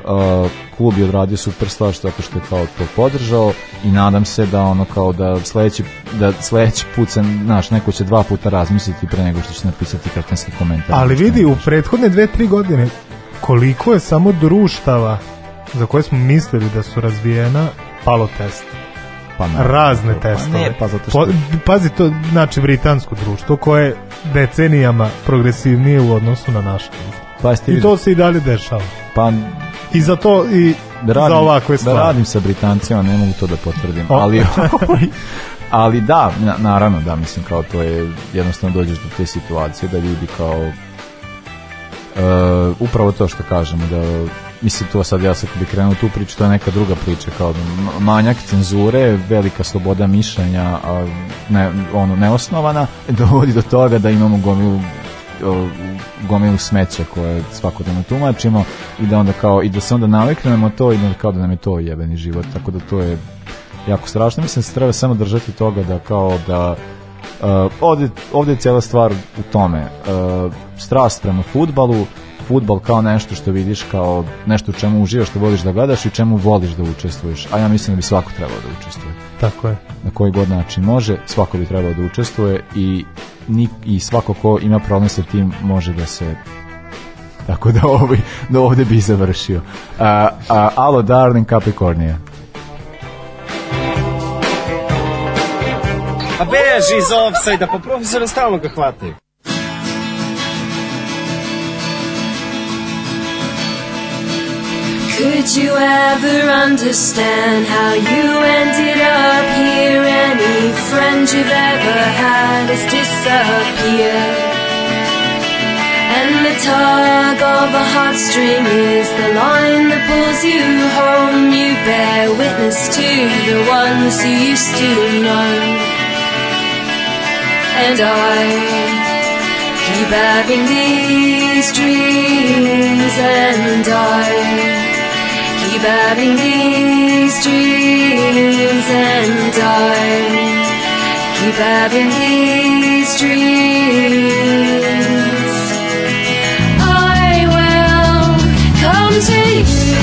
Uh, klub je odradio super stvar što tako što je kao to podržao i nadam se da ono kao da sledeći da sledeći put se naš neko će dva puta razmisliti pre nego što će napisati kartanski komentar. Ali vidi u prethodne 2-3 godine koliko je samo društava za koje smo mislili da su razvijena palo test. Pa ne, razne pa testove. Pa ne, pa zato što... Po, pazi to, znači britansko društvo koje decenijama progresivnije u odnosu na naše društvo Pa ste I to se i dalje dešava. Pa, I za to i da radim, za ovakve da stvari. Da radim sa Britancima, ne mogu to da potvrdim. O. Ali, ovaj, ali da, naravno da, mislim kao to je, jednostavno dođeš do te situacije da ljudi kao uh, upravo to što kažemo da mislim to sad ja sad bi krenuo tu priču to je neka druga priča kao da manjak cenzure velika sloboda mišljenja a ne, ono neosnovana dovodi do toga da imamo gomilu gomilu smeća koje svakodnevno tumačimo i da onda kao i da se onda naviknemo to i da kao da nam je to jebeni život tako da to je jako strašno mislim da se treba samo držati toga da kao da uh, ovde, ovdje je cijela stvar u tome uh, strast prema futbalu futbol kao nešto što vidiš kao nešto u čemu uživaš, što voliš da gledaš i čemu voliš da učestvuješ. A ja mislim da bi svako trebao da učestvuje. Tako je. Na koji god način može, svako bi trebao da učestvuje i, ni, i svako ko ima problem sa tim može da se tako da, ovaj, da ovde bi završio. A, a, alo, darling Capricornia. A beži iz offside-a, pa profesora stalno ga hvataju. Could you ever understand how you ended up here? Any friend you've ever had has disappeared. And the tug of a heartstring is the line that pulls you home. You bear witness to the ones you used to know. And I keep having these dreams, and I keep having these dreams and I keep having these dreams. I will come to you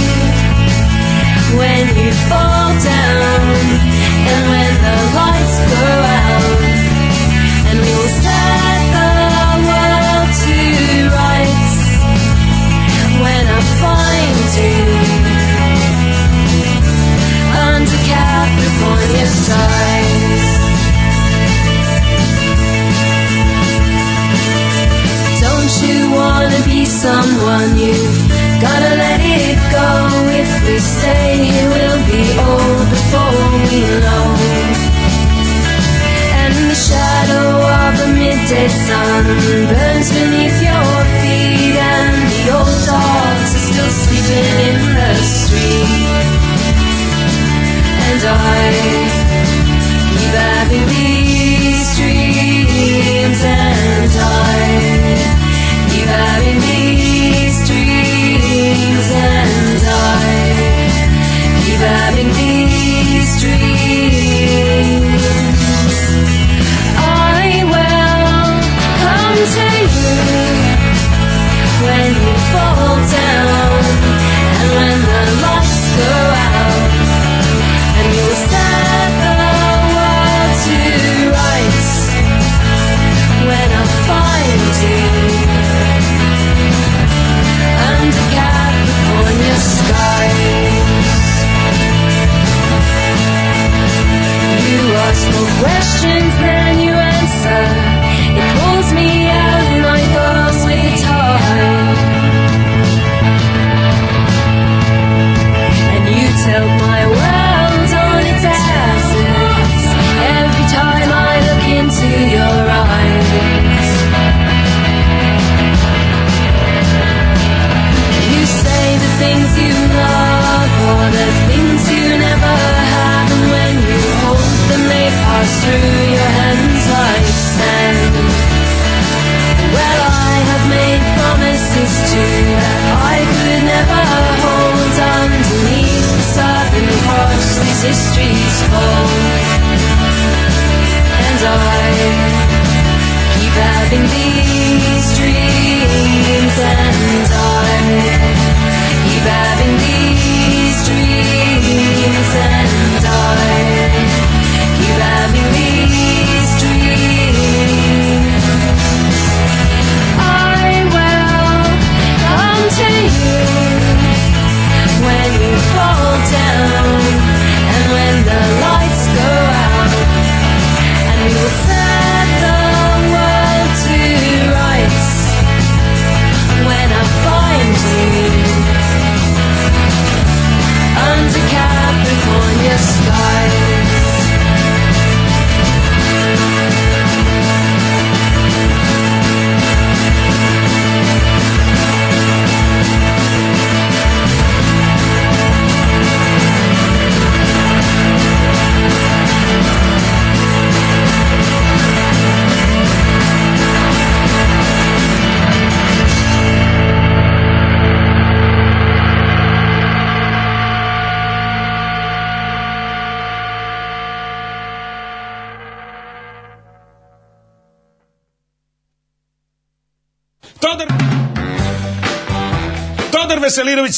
when you fall down and when. someone you've gotta let it go. If we stay, we'll be old before we know. And the shadow of the midday sun burns beneath your feet, and the old dogs are still sleeping in the street. And I keep having these.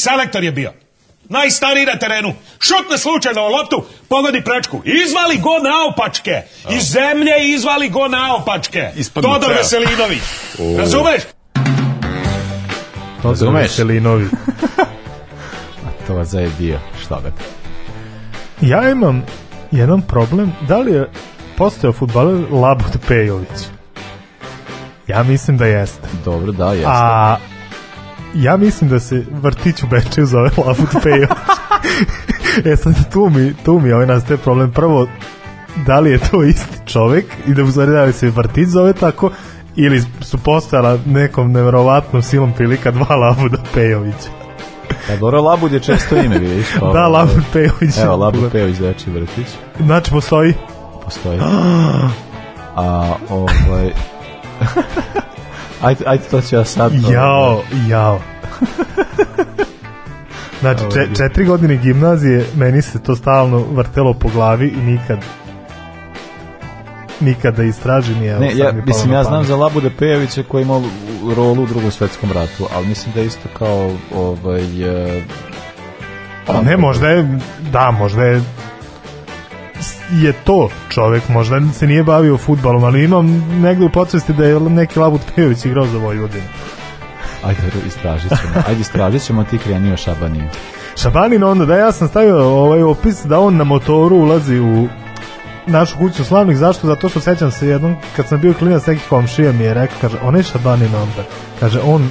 selektor je bio. Najstariji na terenu. Šutne slučajno loptu, pogodi prečku. Izvali go naopačke. Iz zemlje izvali go naopačke. Ispadnu Todor Veselinović. Razumeš? To Veselinović. A to je bio, šta ga da Ja imam jedan problem. Da li je postao futbaler Labut Pejović? Ja mislim da jeste. Dobro, da, jeste. A ja mislim da se vrtić u Bečeju zove Labud Pejo. e sad, tu mi, tu mi ovaj nastaje problem. Prvo, da li je to isti čovek i da u stvari da li se vrtić zove tako ili su postala nekom neverovatnom silom prilika dva Labuda Pejovića. Pa dobro, Labud je često ime, vidiš. Pa, da, ovaj, Labud Pejović. Evo, Labud Pejović, Dečji znači, vrtić. Znači, postoji? Postoji. A, ovaj... Ajde, ajde, to ću ja sad. Jao, ovaj. jao. Znači, četiri godine gimnazije, meni se to stalno vrtelo po glavi i nikad nikada da istražim je. Ne, ja, mislim, ja znam za Labude Pejovića koji imao rolu u drugom svetskom ratu, ali mislim da je isto kao ovaj... E, eh, A ne, možda je, da, možda je je to čovek, možda se nije bavio futbalom, ali imam negde u podsvesti da je neki Labut Pejović igrao za Vojvodinu. Ajde, istražit ćemo. Ajde, istražit ćemo, ti krenio Šabanin. Šabanin onda, da ja sam stavio ovaj opis da on na motoru ulazi u našu kuću slavnih, zašto? Zato što sećam se jednom, kad sam bio klinac nekih komšija mi je rekao, kaže, on je Šabanin onda, kaže, on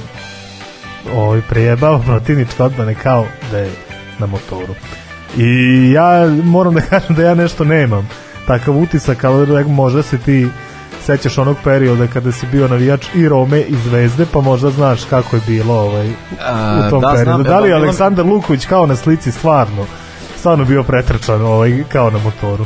ovaj, prejebava protivničke odbrane kao da je na motoru. I ja moram da kažem da ja nešto nemam takav utisak, ali da možda se ti sećaš onog perioda kada si bio navijač i Rome i Zvezde, pa možda znaš kako je bilo ovaj, u tom da, periodu. Znam, da li je Aleksandar Luković kao na slici stvarno, stvarno bio pretrčan ovaj, kao na motoru?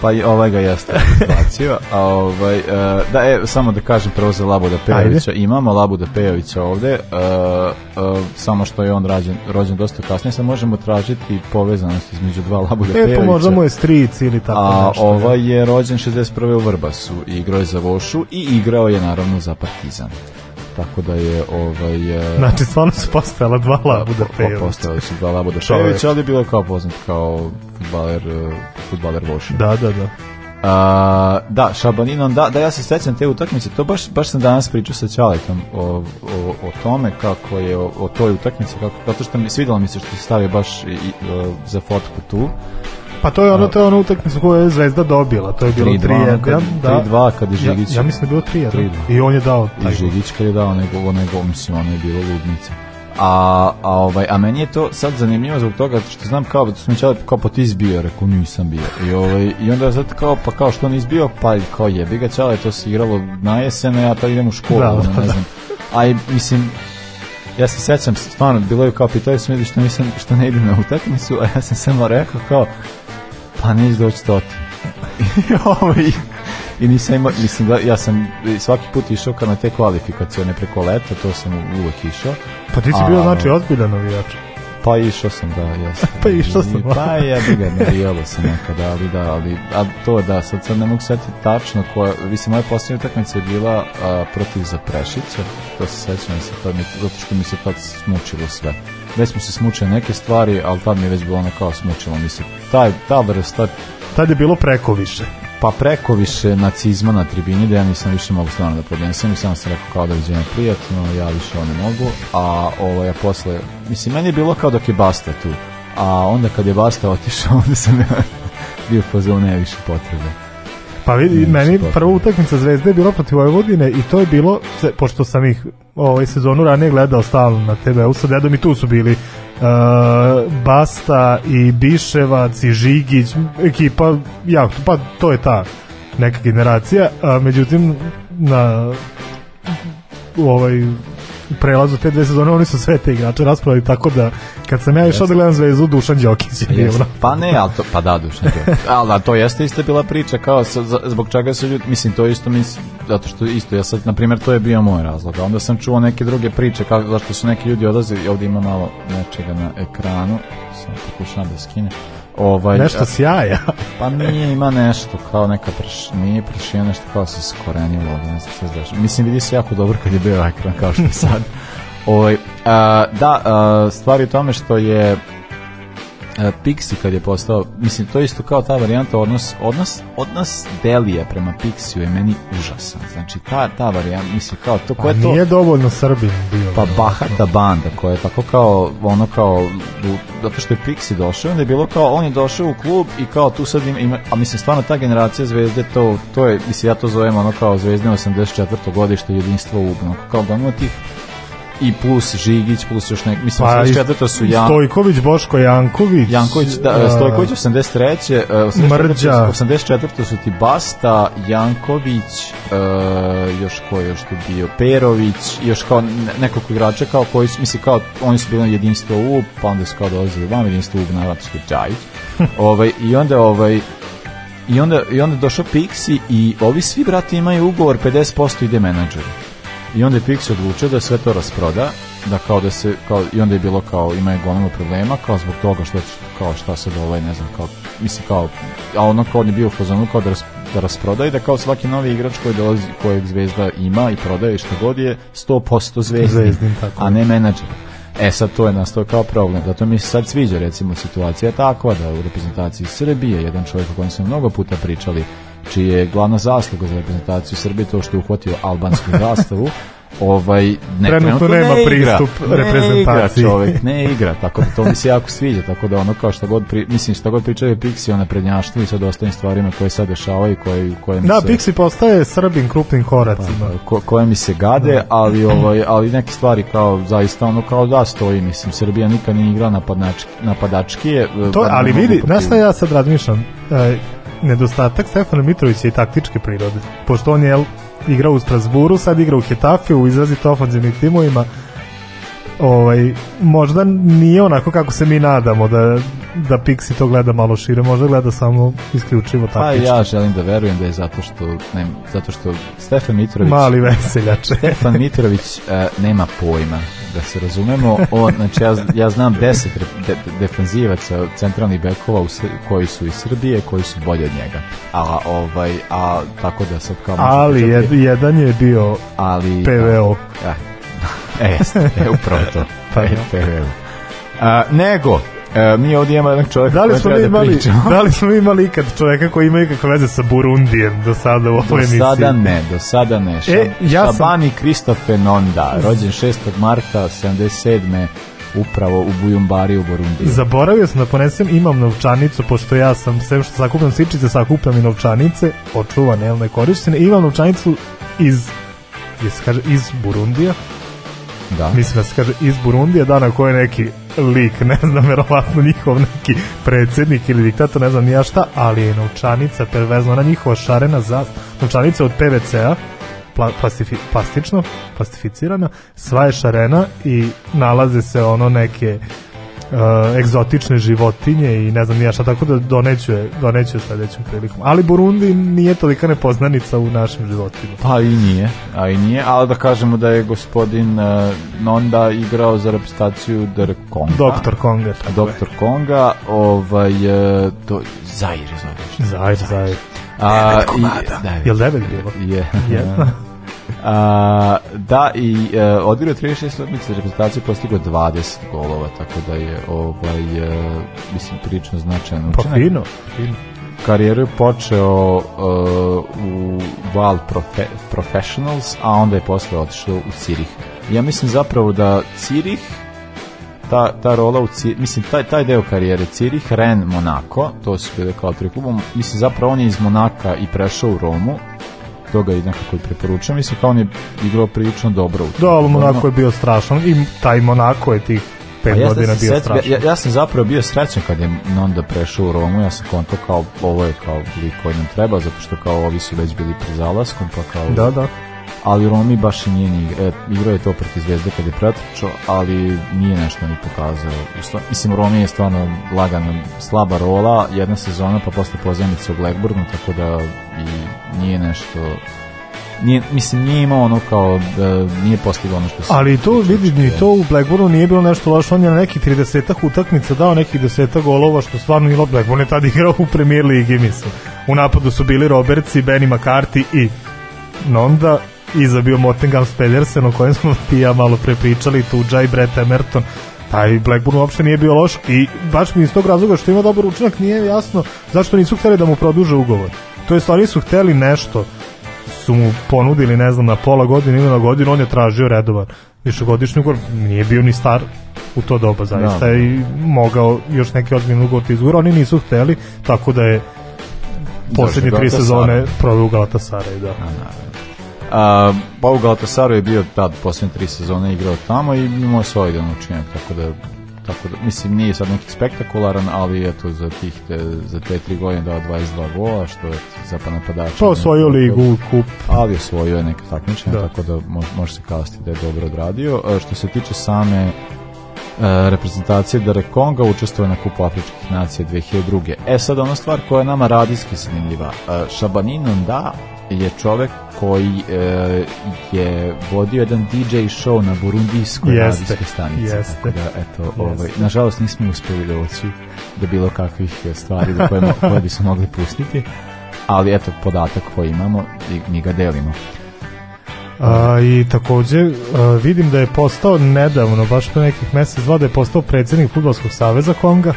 Pa i ovaj ga jeste izbacio. A ovaj, uh, da, e, samo da kažem prvo za Labuda Pejovića. Ajde. Imamo Labuda Pejovića ovde, uh, uh, samo što je on rađen, rođen dosta kasnije, sad možemo tražiti povezanost između dva Labuda e, Pejovića. E, pa možda mu je stric ili tako a, nešto. A ovaj je rođen 61. u Vrbasu, igrao je za Vošu i igrao je naravno za Partizan tako da je ovaj e, znači stvarno su postala dva Labuda Pejovića po, postojala su dva Labuda Pejovića ali je bilo kao poznat kao fudbaler e, fudbaler Vošin da da da Uh, da, Šabaninom, da, da ja se sećam te utakmice, to baš, baš sam danas pričao sa Ćaletom o, o, o tome kako je, o, o toj utakmici, kako, zato što mi svidalo mi se što se stavio baš i, i, e, za fotku tu, Pa to je ono, to je ono utakmica koju je Zvezda dobila, to je bilo 3-1, 3-2 da. kad je Žigić. Ja, ja mislim da je bilo 3-1. I on je dao taj. I Žigić kad je dao nego nego mislim ono je bilo ludnica. A, a, ovaj, a meni je to sad zanimljivo zbog toga što znam kao da sam čao kao pot izbio, rekao nisam bio. I, ovaj, I onda sad kao, pa kao što on izbio, pa kao jebi ga čale, to se igralo na jesen, a ja tad idem u školu, da, ono, da, ne da. znam. A i, mislim, ja se sećam, stvarno, bilo je kao pitali su me što, nisam, što ne idem na utakmicu, a ja sam samo rekao kao, Pa neće doći stotinu. Ovaj. I nisam imao, mislim da ja sam svaki put išao kad na te kvalifikacione preko leta, to sam uvek išao. Pa ti si bio znači ozbiljan navijač. Pa išao sam, da, jesam. pa išao sam. Pa ja bi ga navijalo sam nekada, ali da, ali, a to da, sad sad ne mogu setiti tačno koja, mislim, moja posljednja utakmica je bila a, protiv Zaprešića, to se sećam, se to mi, zato što mi se tad smučilo sve već smo se smučili neke stvari, ali tad mi je već bilo ono kao smučilo, mislim, taj, ta vrsta... Tad je bilo preko više. Pa preko više nacizma na tribini, da ja nisam više mogu stvarno da podnesem i sam sam rekao kao da viđenja prijatno, ja više ovo ne mogu, a ovo ja posle, mislim, meni je bilo kao dok je Basta tu, a onda kad je Basta otišao, onda sam ja bio pozvao ne više potrebe. Pa vidi, meni prva utakmica Zvezde je bila protiv Vojvodine i to je bilo, pošto sam ih ovaj sezonu ranije gledao stalno na TV-u sa i tu su bili uh, Basta i Biševac i Žigić, ekipa, ja, pa to je ta neka generacija, a međutim na ovaj prelazu te dve sezone, oni su sve te igrače raspravili, tako da kad sam ja išao da gledam Zvezdu, Dušan Đokić je bio. Pa ne, ali to, pa da, Dušan Đokić. ali da, to jeste isto bila priča, kao sa, zbog čega su ljudi, mislim, to isto, mislim, zato što isto, ja sad, na primjer, to je bio moj razlog, onda sam čuo neke druge priče, kao zašto su neki ljudi odlazili, ovdje ima malo nečega na ekranu, sam pokušavam da skinem. Ovaj, nešto sjaja. pa nije, ima nešto kao neka prš, nije pršina, nešto kao se skorenilo, ne znam se znaš. Mislim, vidi se jako dobro kad je bio ekran kao što je sad. Ovaj, a, da, a, stvar tome što je E, Pixi kad je postao, mislim, to je isto kao ta varijanta odnos, odnos, odnos Delija prema Pixiju je meni užasan. Znači, ta, ta varijanta, mislim, kao to, ko je pa to... nije dovoljno Srbin bio. Pa bahata banda koja je tako kao, ono kao, zato što je Pixi došao, onda je bilo kao, on je došao u klub i kao tu sad ima, ima a mislim, stvarno ta generacija zvezde, to, to je, mislim, ja to zovem ono kao zvezde 84. godište jedinstvo ubno, kao da ima tih i plus Žigić, plus još neki, mislim, pa, četvrta su Jan... Stojković, Boško Janković. Janković, da, uh, Stojković 83. 84, e, Mrđa. 84. su ti Basta, Janković, uh, još ko još tu bio, Perović, još kao nekog igrača, kao koji su, mislim, kao oni su bili jedinstvo u, pa onda su kao dolazili vam, jedinstvo u, naravno, Đajić. ovaj, I onda, ovaj, i onda, i onda došao Pixi i ovi svi, brati, imaju ugovor 50% ide menadžeru. I onda je Pix odlučio da sve to rasproda, da kao da se, kao, i onda je bilo kao, ima je gomilu problema, kao zbog toga što, kao šta se da ne znam, kao, mislim kao, a ono kao on je bio u fazonu kao da, ras, da rasproda i da kao svaki novi igrač koji dolazi, kojeg zvezda ima i prodaje što god je, 100% zvezdin, zvezdin tako a ne menadžer. E sad to je nastao kao problem, zato mi se sad sviđa recimo situacija takva da u reprezentaciji Srbije, jedan čovjek o kojem smo mnogo puta pričali, čije je glavna zasluga za reprezentaciju Srbije to što je uhvatio albansku zastavu, ovaj ne trenutno nema ne igra, pristup reprezentaciji. čovjek, ne igra, tako da to mi se jako sviđa, tako da ono kao što god pri, mislim što god pričaju Pixi ona prednjaštvu i sad ostalim stvarima koje sad dešavaju koje koje mi Da, se, Pixi postaje srbin krupnim koracima. Pa, ko, koje mi se gade, da. ali ovaj ali neke stvari kao zaista ono kao da stoji, mislim Srbija nikad nije igrala napadački napadački je. To, da ali vidi, nastaje ja sad razmišljam? E, nedostatak Stefana Mitrovića i taktičke prirode. Pošto on je igrao u Strasburu, sad igra u Hetafe, u izrazito ofenzivnim timovima. Ovaj, možda nije onako kako se mi nadamo da, da Pixi to gleda malo šire, možda gleda samo isključivo taktički. Pa ja želim da verujem da je zato što, ne, zato što Stefan Mitrović... Mali veseljače. Stefan Mitrović uh, nema pojma da se razumemo, o, znači ja, ja znam 10 de, defanzivaca centralnih bekova u, koji su iz Srbije, koji su bolji od njega. A ovaj a tako da sad kao Ali jed, jedan je bio ali PVO. A, a, e, jeste, e, upravo to. pa, e, da. PVO. A, nego, E, mi ovdje imamo jednog čovjeka da, da, da li smo mi imali, da, da li smo imali ikad čovjeka koji ima ikakve veze sa Burundijem do sada u ovoj emisiji? Do sada ne, do sada ne. Šab, e, ja sam... Šabani Kristof Fenonda, rođen 6. marta 77 upravo u Bujumbari u Burundi. Zaboravio sam da ponesem, imam novčanicu, pošto ja sam, sve što sakupljam sličice, sakupljam i novčanice, očuvane, jel ne korištene, imam novčanicu iz, je kaže, iz Burundija, da. mislim da se kaže iz Burundija, dana na koje neki lik, ne znam, verovatno njihov neki predsednik ili diktator, ne znam ja šta, ali je naučanica pervezna, ona njihova šarena za, naučanica od PVC-a, plastično, plastificirana, sva je šarena i nalaze se ono neke uh, egzotične životinje i ne znam nija šta, tako da doneću je, doneću je sledećom prilikom. Ali Burundi nije tolika nepoznanica u našim životima. Pa i nije, a i nije, ali da kažemo da je gospodin uh, Nonda igrao za repustaciju Dr. Konga. Dr. Konga. Tako Doktor je. Konga, ovaj, uh, to, Zair je zove. Zair, Zair. A, i, da, je. Jel devet bilo? Je. Yeah. Yeah. A, da, i e, odigrao 36 utakmica za reprezentaciju, postigao 20 golova, tako da je ovaj e, mislim prilično značajan Pa fino, fino. Karijeru je počeo uh, u Val Profe Professionals, a onda je posle otišao u Cirih. Ja mislim zapravo da Cirih ta, ta rola u Cirih, mislim taj, taj deo karijere Cirih, Ren, Monako, to su bile kao tri klubom, mislim zapravo on je iz Monaka i prešao u Romu, toga i nekako i preporučujem. Mislim, kao on je igrao prilično dobro. Da, ali Monako je bio strašan i taj Monako je tih pet pa ja godina bio set, strašan. Ja, ja sam zapravo bio srećan kad je Nonda prešao u Romu, ja sam konto kao ovo je kao lik koji nam treba, zato što kao ovi su već bili pri zalaskom, pa kao... Da, da ali Romi baš i nije ni igra. E, igrao je to proti Zvezde kad je pretrčao, ali nije nešto ni pokazao. Sto, mislim, Romi je stvarno lagano slaba rola, jedna sezona pa posle pozemice u Blackburnu, tako da i nije nešto nije, mislim, nije imao ono kao da nije postigao ono što se... Ali to, vidiš, ni to u Blackburnu nije bilo nešto loše, on je na neki 30 utakmica dao nekih 10 golova, što stvarno nije Blackburn je tada igrao u premier ligi, mislim. U napadu su bili Roberts i Benny McCarthy i Nonda iza bio Mottingham s Pedersen o kojem smo ti ja malo pre pričali, Tuđa i Brett Emerton taj Blackburn uopšte nije bio loš i baš mi iz tog razloga što ima dobar učinak nije jasno zašto nisu hteli da mu produže ugovor. To je stvari su hteli nešto su mu ponudili ne znam na pola godine ili na godinu on je tražio redovan višegodišnji ugovor nije bio ni star u to doba zaista no. Da. i mogao još neki ozbiljni ugovor ti da izgura oni nisu hteli tako da je da, poslednje tri sezone proveo u Galatasaraju da. No, no. A, pa u Galatasaraju je bio tad posljednje tri sezone igrao tamo i imao svoj solidan učinak, tako da tako da, mislim, nije sad neki spektakularan, ali eto, za, tih, te, za te tri godine dao 22 gola, što je za pa napadača. Pa osvojio ligu, da- kup. Ali osvojio je neke takmičenje, da. tako da mo, može se kazati da je dobro odradio. A, e, što se tiče same e, reprezentacije Dare Konga učestvuje na kupu Afričkih nacija 2002. E sad ona stvar koja je nama radijski zanimljiva. E, Šabaninon da je čovek koji e, je vodio jedan DJ show na burundijskoj radijskoj stanici. Jeste. Tako da, eto, jeste. ovaj, nažalost nismo uspeli doći do bilo kakvih stvari do koje, koje bi se mogli pustiti, ali eto, podatak koji imamo i mi ga delimo. A, I takođe a, e, vidim da je postao nedavno, baš pre nekih mesec dva, da je postao predsednik Futbolskog saveza Konga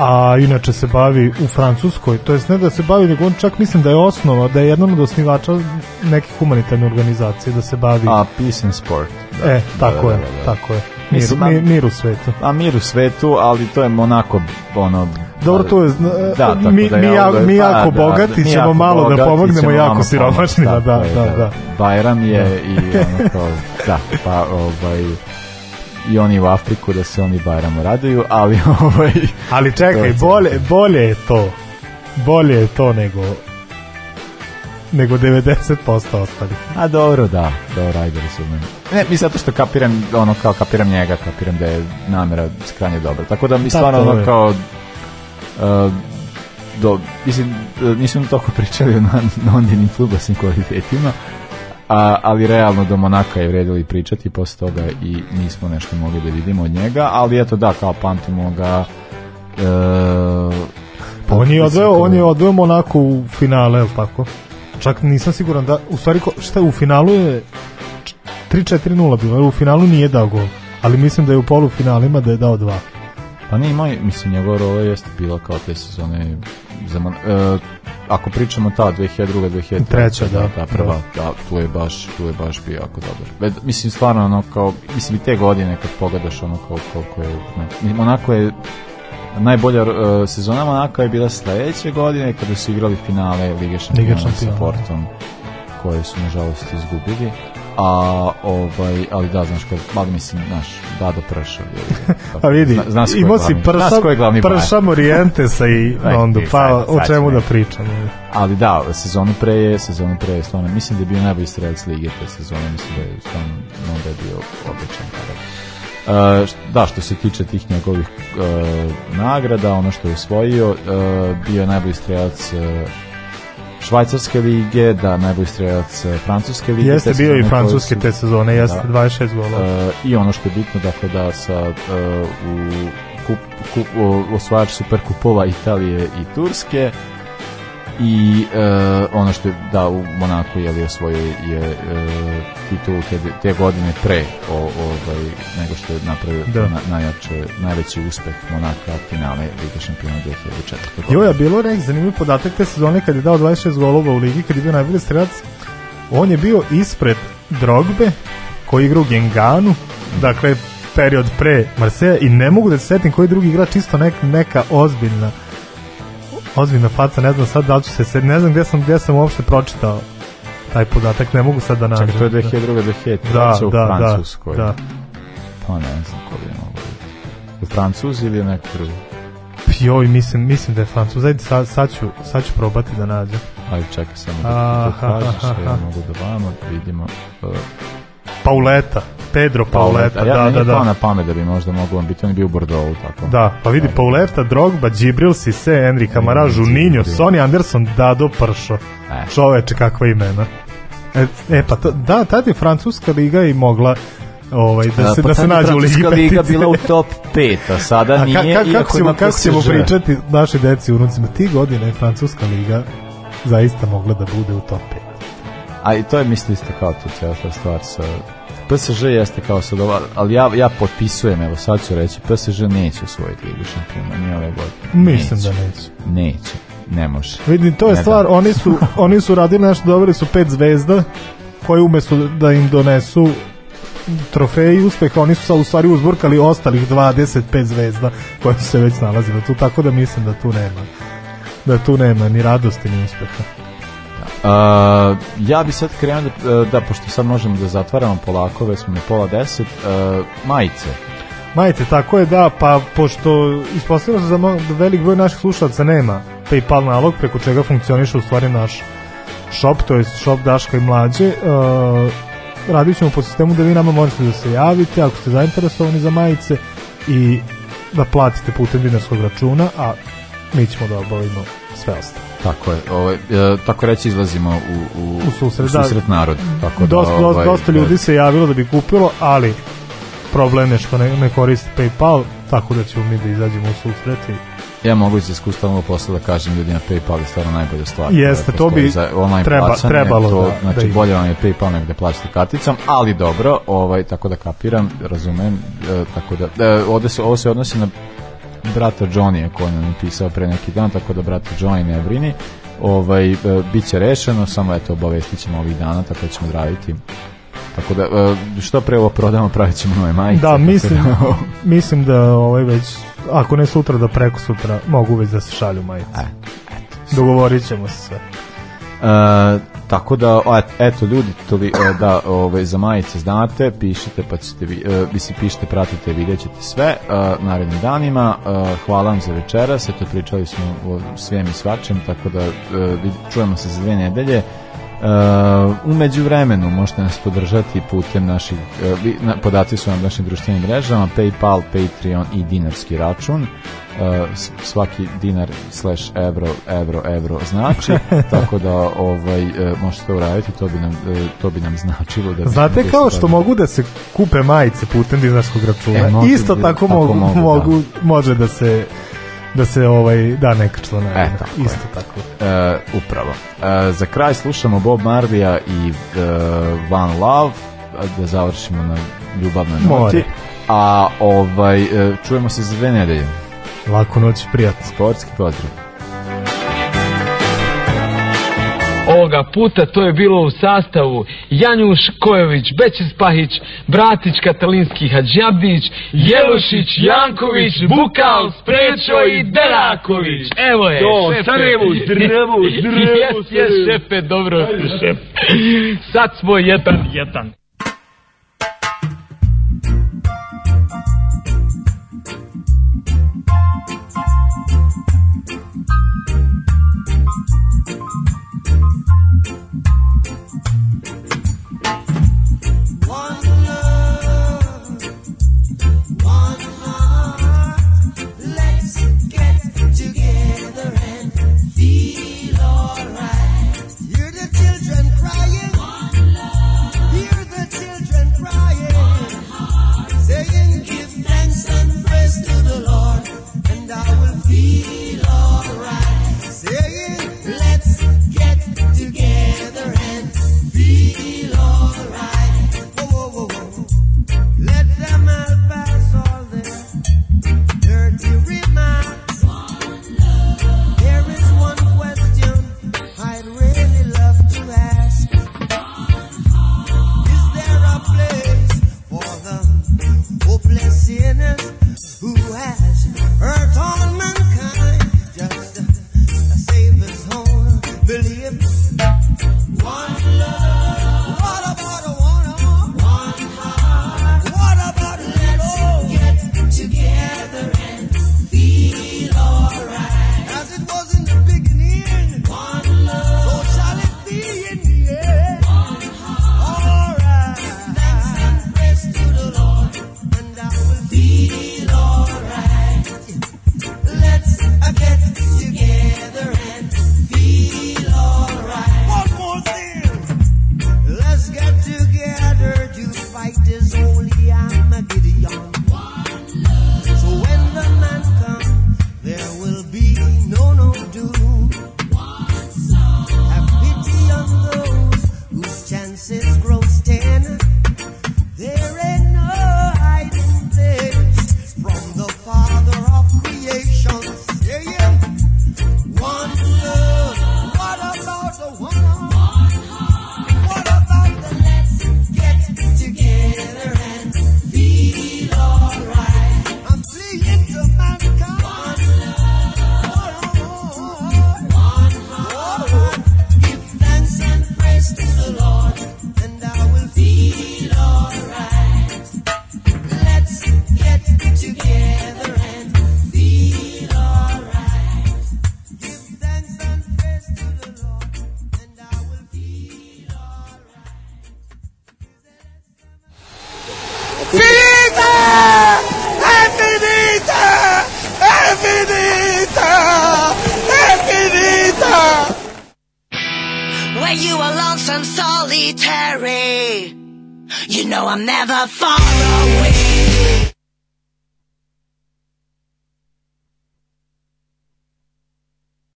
a inače se bavi u Francuskoj, to jest ne da se bavi, nego on čak mislim da je osnova, da je jedan od osnivača neke humanitarne organizacije da se bavi... A, Peace and Sport. Da, e, da, tako da, je, da, da. tako je. Mir, mislim, mir, mir u svetu. A mir u svetu, ali to je onako, ono, dobro, to je, da, mi, da mi, ja, da, mi jako da, bogati da, ćemo malo bogati, da pomognemo jako siromašnima, da, da, da, da. Bajram je i ono to, da, pa ovaj, i oni u Afriku da se oni Bajramu raduju, ali ovaj ali čekaj, bolje bolje je to. Bolje je to nego nego 90% ostali. A dobro, da, dobro, ajde razumijem. Ne, mi zato što kapiram, ono, kao kapiram njega, kapiram da je namera skranje dobra. Tako da mi da, stvarno, ono, kao, uh, do, mislim, e, nisam toliko pričali o non, non-dinim flugasnim kvalitetima, a, ali realno do Monaka je i pričati, posle toga i nismo nešto mogli da vidimo od njega, ali eto da, kao pamtimo ga e, pa on je odveo, on je odveo Monako u finale, je tako? Čak nisam siguran da, u stvari, ko, šta u finalu je 3-4-0 bilo, u finalu nije dao gol, ali mislim da je u polufinalima da je dao dva. Pa nije imao, mislim, njegova rola jeste bila kao te sezone za Mon... E, ako pričamo ta 2002. 2003. Treća, da, da, prva, da. da, tu je baš, tu je baš bio jako dobar. E, mislim stvarno ono kao mislim i te godine kad pogledaš ono kao koliko je, ne, onako je najbolja uh, sezona Monaka je bila sledeće godine kada su igrali finale Lige šampiona, Lige šampiona sa da. Portom koje su nažalost izgubili a ovaj ali da znaš kad malo mislim naš Dado Pršav je a vidi zna, znaš imao si prša prša Morijentesa i onda pa o čemu da pričamo ali da sezonu pre je sezonu pre je stvarno mislim da je bio najbolji strelac lige te sezone mislim da je stvarno no da je bio odličan kada uh, e, da što se tiče tih njegovih uh, nagrada ono što je osvojio uh, bio je najbolji strelac uh, švajcarske lige, da najbolji strelac e, francuske lige. Jeste bio i francuske su, te sezone, jeste da, 26 golova. Uh, I ono što je bitno, dakle, da sa uh, u kup, kup, osvajač superkupova Italije i Turske, i e, ono što je da u Monaku je osvojio je e, titulu te, te godine pre o, ovaj, nego što je napravio da. na, najjače, najveći uspeh Monaka finale Liga šampiona 2004. godine. Jo, je bilo nek zanimljiv podatak te sezone kad je dao 26 golova u ligi, kad je bio najbolji strelac. On je bio ispred Drogbe, koji igra u Genganu, dakle period pre Marseja i ne mogu da se setim koji drugi igrač isto nek, neka ozbiljna ozbiljna faca, ne znam sad da li ću se, ne znam gde sam, gde sam uopšte pročitao taj podatak, ne mogu sad da nađem. Čekaj, to je 2002. 2003. Da, da, da, u Francuskoj. Da, da. Pa ne znam ko je mogu. Je Francuz ili neko drugi? Joj, mislim, mislim da je Francuz. Ajde, sad, sad, ću, sad ću probati da nađem. Ajde, čekaj samo da, aha, da kažeš, ja mogu da vama da vidimo. Uh, Pauleta. Pedro Pauleta, Pauleta. Ja, da, da, da. na pamet da bi možda moglo on biti, on je bio u Bordeaux, tako. Da, pa vidi, Pauleta, Drogba, Djibril Sise, Enri Kamara, Juninho, Sonny Anderson, Dado Pršo. E. Čoveče, kakva imena. E, e pa, da, tad je Francuska liga i mogla ovaj, da e, se, a, pa da se nađe u Ligi Petice. Liga bila u top 5, a sada a, nije. Ka, kako ćemo, kako ćemo pričati naše deci u unucima? Ti godine je Francuska liga zaista mogla da bude u top 5. A i to je mislim isto kao tu cijela ta stvar sa PSG jeste kao sad ova, ali ja, ja potpisujem, evo sad ću reći, PSG neće osvojiti Ligu šampiona, ni ove godine. Mislim da neće. da neće. Neće, ne može. Vidim, to je ne stvar, da. oni, su, oni su radili nešto, dobili su pet zvezda, koje umesto da im donesu trofeji uspeha, oni su sad u stvari uzburkali ostalih 25 zvezda koje su se već nalazile tu, tako da mislim da tu nema da tu nema ni radosti ni uspeha. Uh, ja bi sad krenuo da, da, pošto sad možemo da zatvaramo polako, već smo na pola deset, uh, majice. Majice, tako je da, pa pošto ispostavilo se da, da velik broj naših slušalaca nema PayPal nalog preko čega funkcioniše u stvari naš shop, to je shop Daška i Mlađe, uh, radit ćemo po sistemu da vi nama možete da se javite ako ste zainteresovani za majice i da platite putem dinarskog računa, a mi ćemo da obavimo sve ostalo. Tako je, ovaj, e, tako reći izlazimo u, u, u susret, u susret da. narod. Tako da, dosta, ovaj, dosta ljudi da. se javilo da bi kupilo, ali problem je što ne, ne koristi PayPal, tako da ćemo mi da izađemo u susret i ja mogu iz iskustva ovog posla da kažem ljudima PayPal je stvarno najbolja stvar. Jeste, to bi za treba, plaćanje, trebalo. To, da, da znači, da bolje vam je PayPal nego da plaćate karticom, ali dobro, ovaj, tako da kapiram, razumem, e, tako da, e, ovde se, ovo se odnosi na brata Johnny koji nam je pisao pre neki dan, tako da brata Johnny ne brini. Ovaj, e, bit će rešeno, samo eto, obavestit ćemo ovih dana, tako da ćemo odraditi tako da e, što pre ovo prodamo pravit ćemo nove majice da, da- mislim da, mislim da ovaj već ako ne sutra da preko sutra mogu već da se šalju majice e, dogovorit ćemo se sve Uh, Tako da, eto, ljudi, to vi, e, da, ove, za majice znate, pišite, pa ćete, vi, vi se pišite, pratite, vidjet ćete sve uh, narednim danima. Uh, hvala vam za večeras, eto, pričali smo o svem i svačem, tako da uh, čujemo se za dve nedelje. Uh, umeđu vremenu možete nas podržati putem naših, uh, na, podaci su vam našim društvenim mrežama, Paypal, Patreon i dinarski račun. Uh, svaki dinar slash evro, evro, evro znači, tako da ovaj, uh, možete to uraditi, to bi nam, uh, to bi nam značilo. Da Znate kao što stavili. mogu da se kupe majice putem dinarskog računa, e, isto tako, tako mogu, mogu, da. mogu može da se da se ovaj da neka članarina. E, tako Isto je. tako. E, upravo. E, za kraj slušamo Bob Marvija i e, One Love da završimo na ljubavnoj noti. A ovaj e, čujemo se za dve nedelje. Laku noć, prijatno. Sportski pozdrav. ovoga puta to je bilo u sastavu Janjuš Kojović, Bećis Pahić, Bratić Katalinski Hadžabić, Jelušić, Janković, Bukal, Sprečo i Deraković. Evo je, to, šepe. Sarajevo, drevo, drevo. Jes, jes, šepe, dobro, šepe. Sad smo jedan, jedan.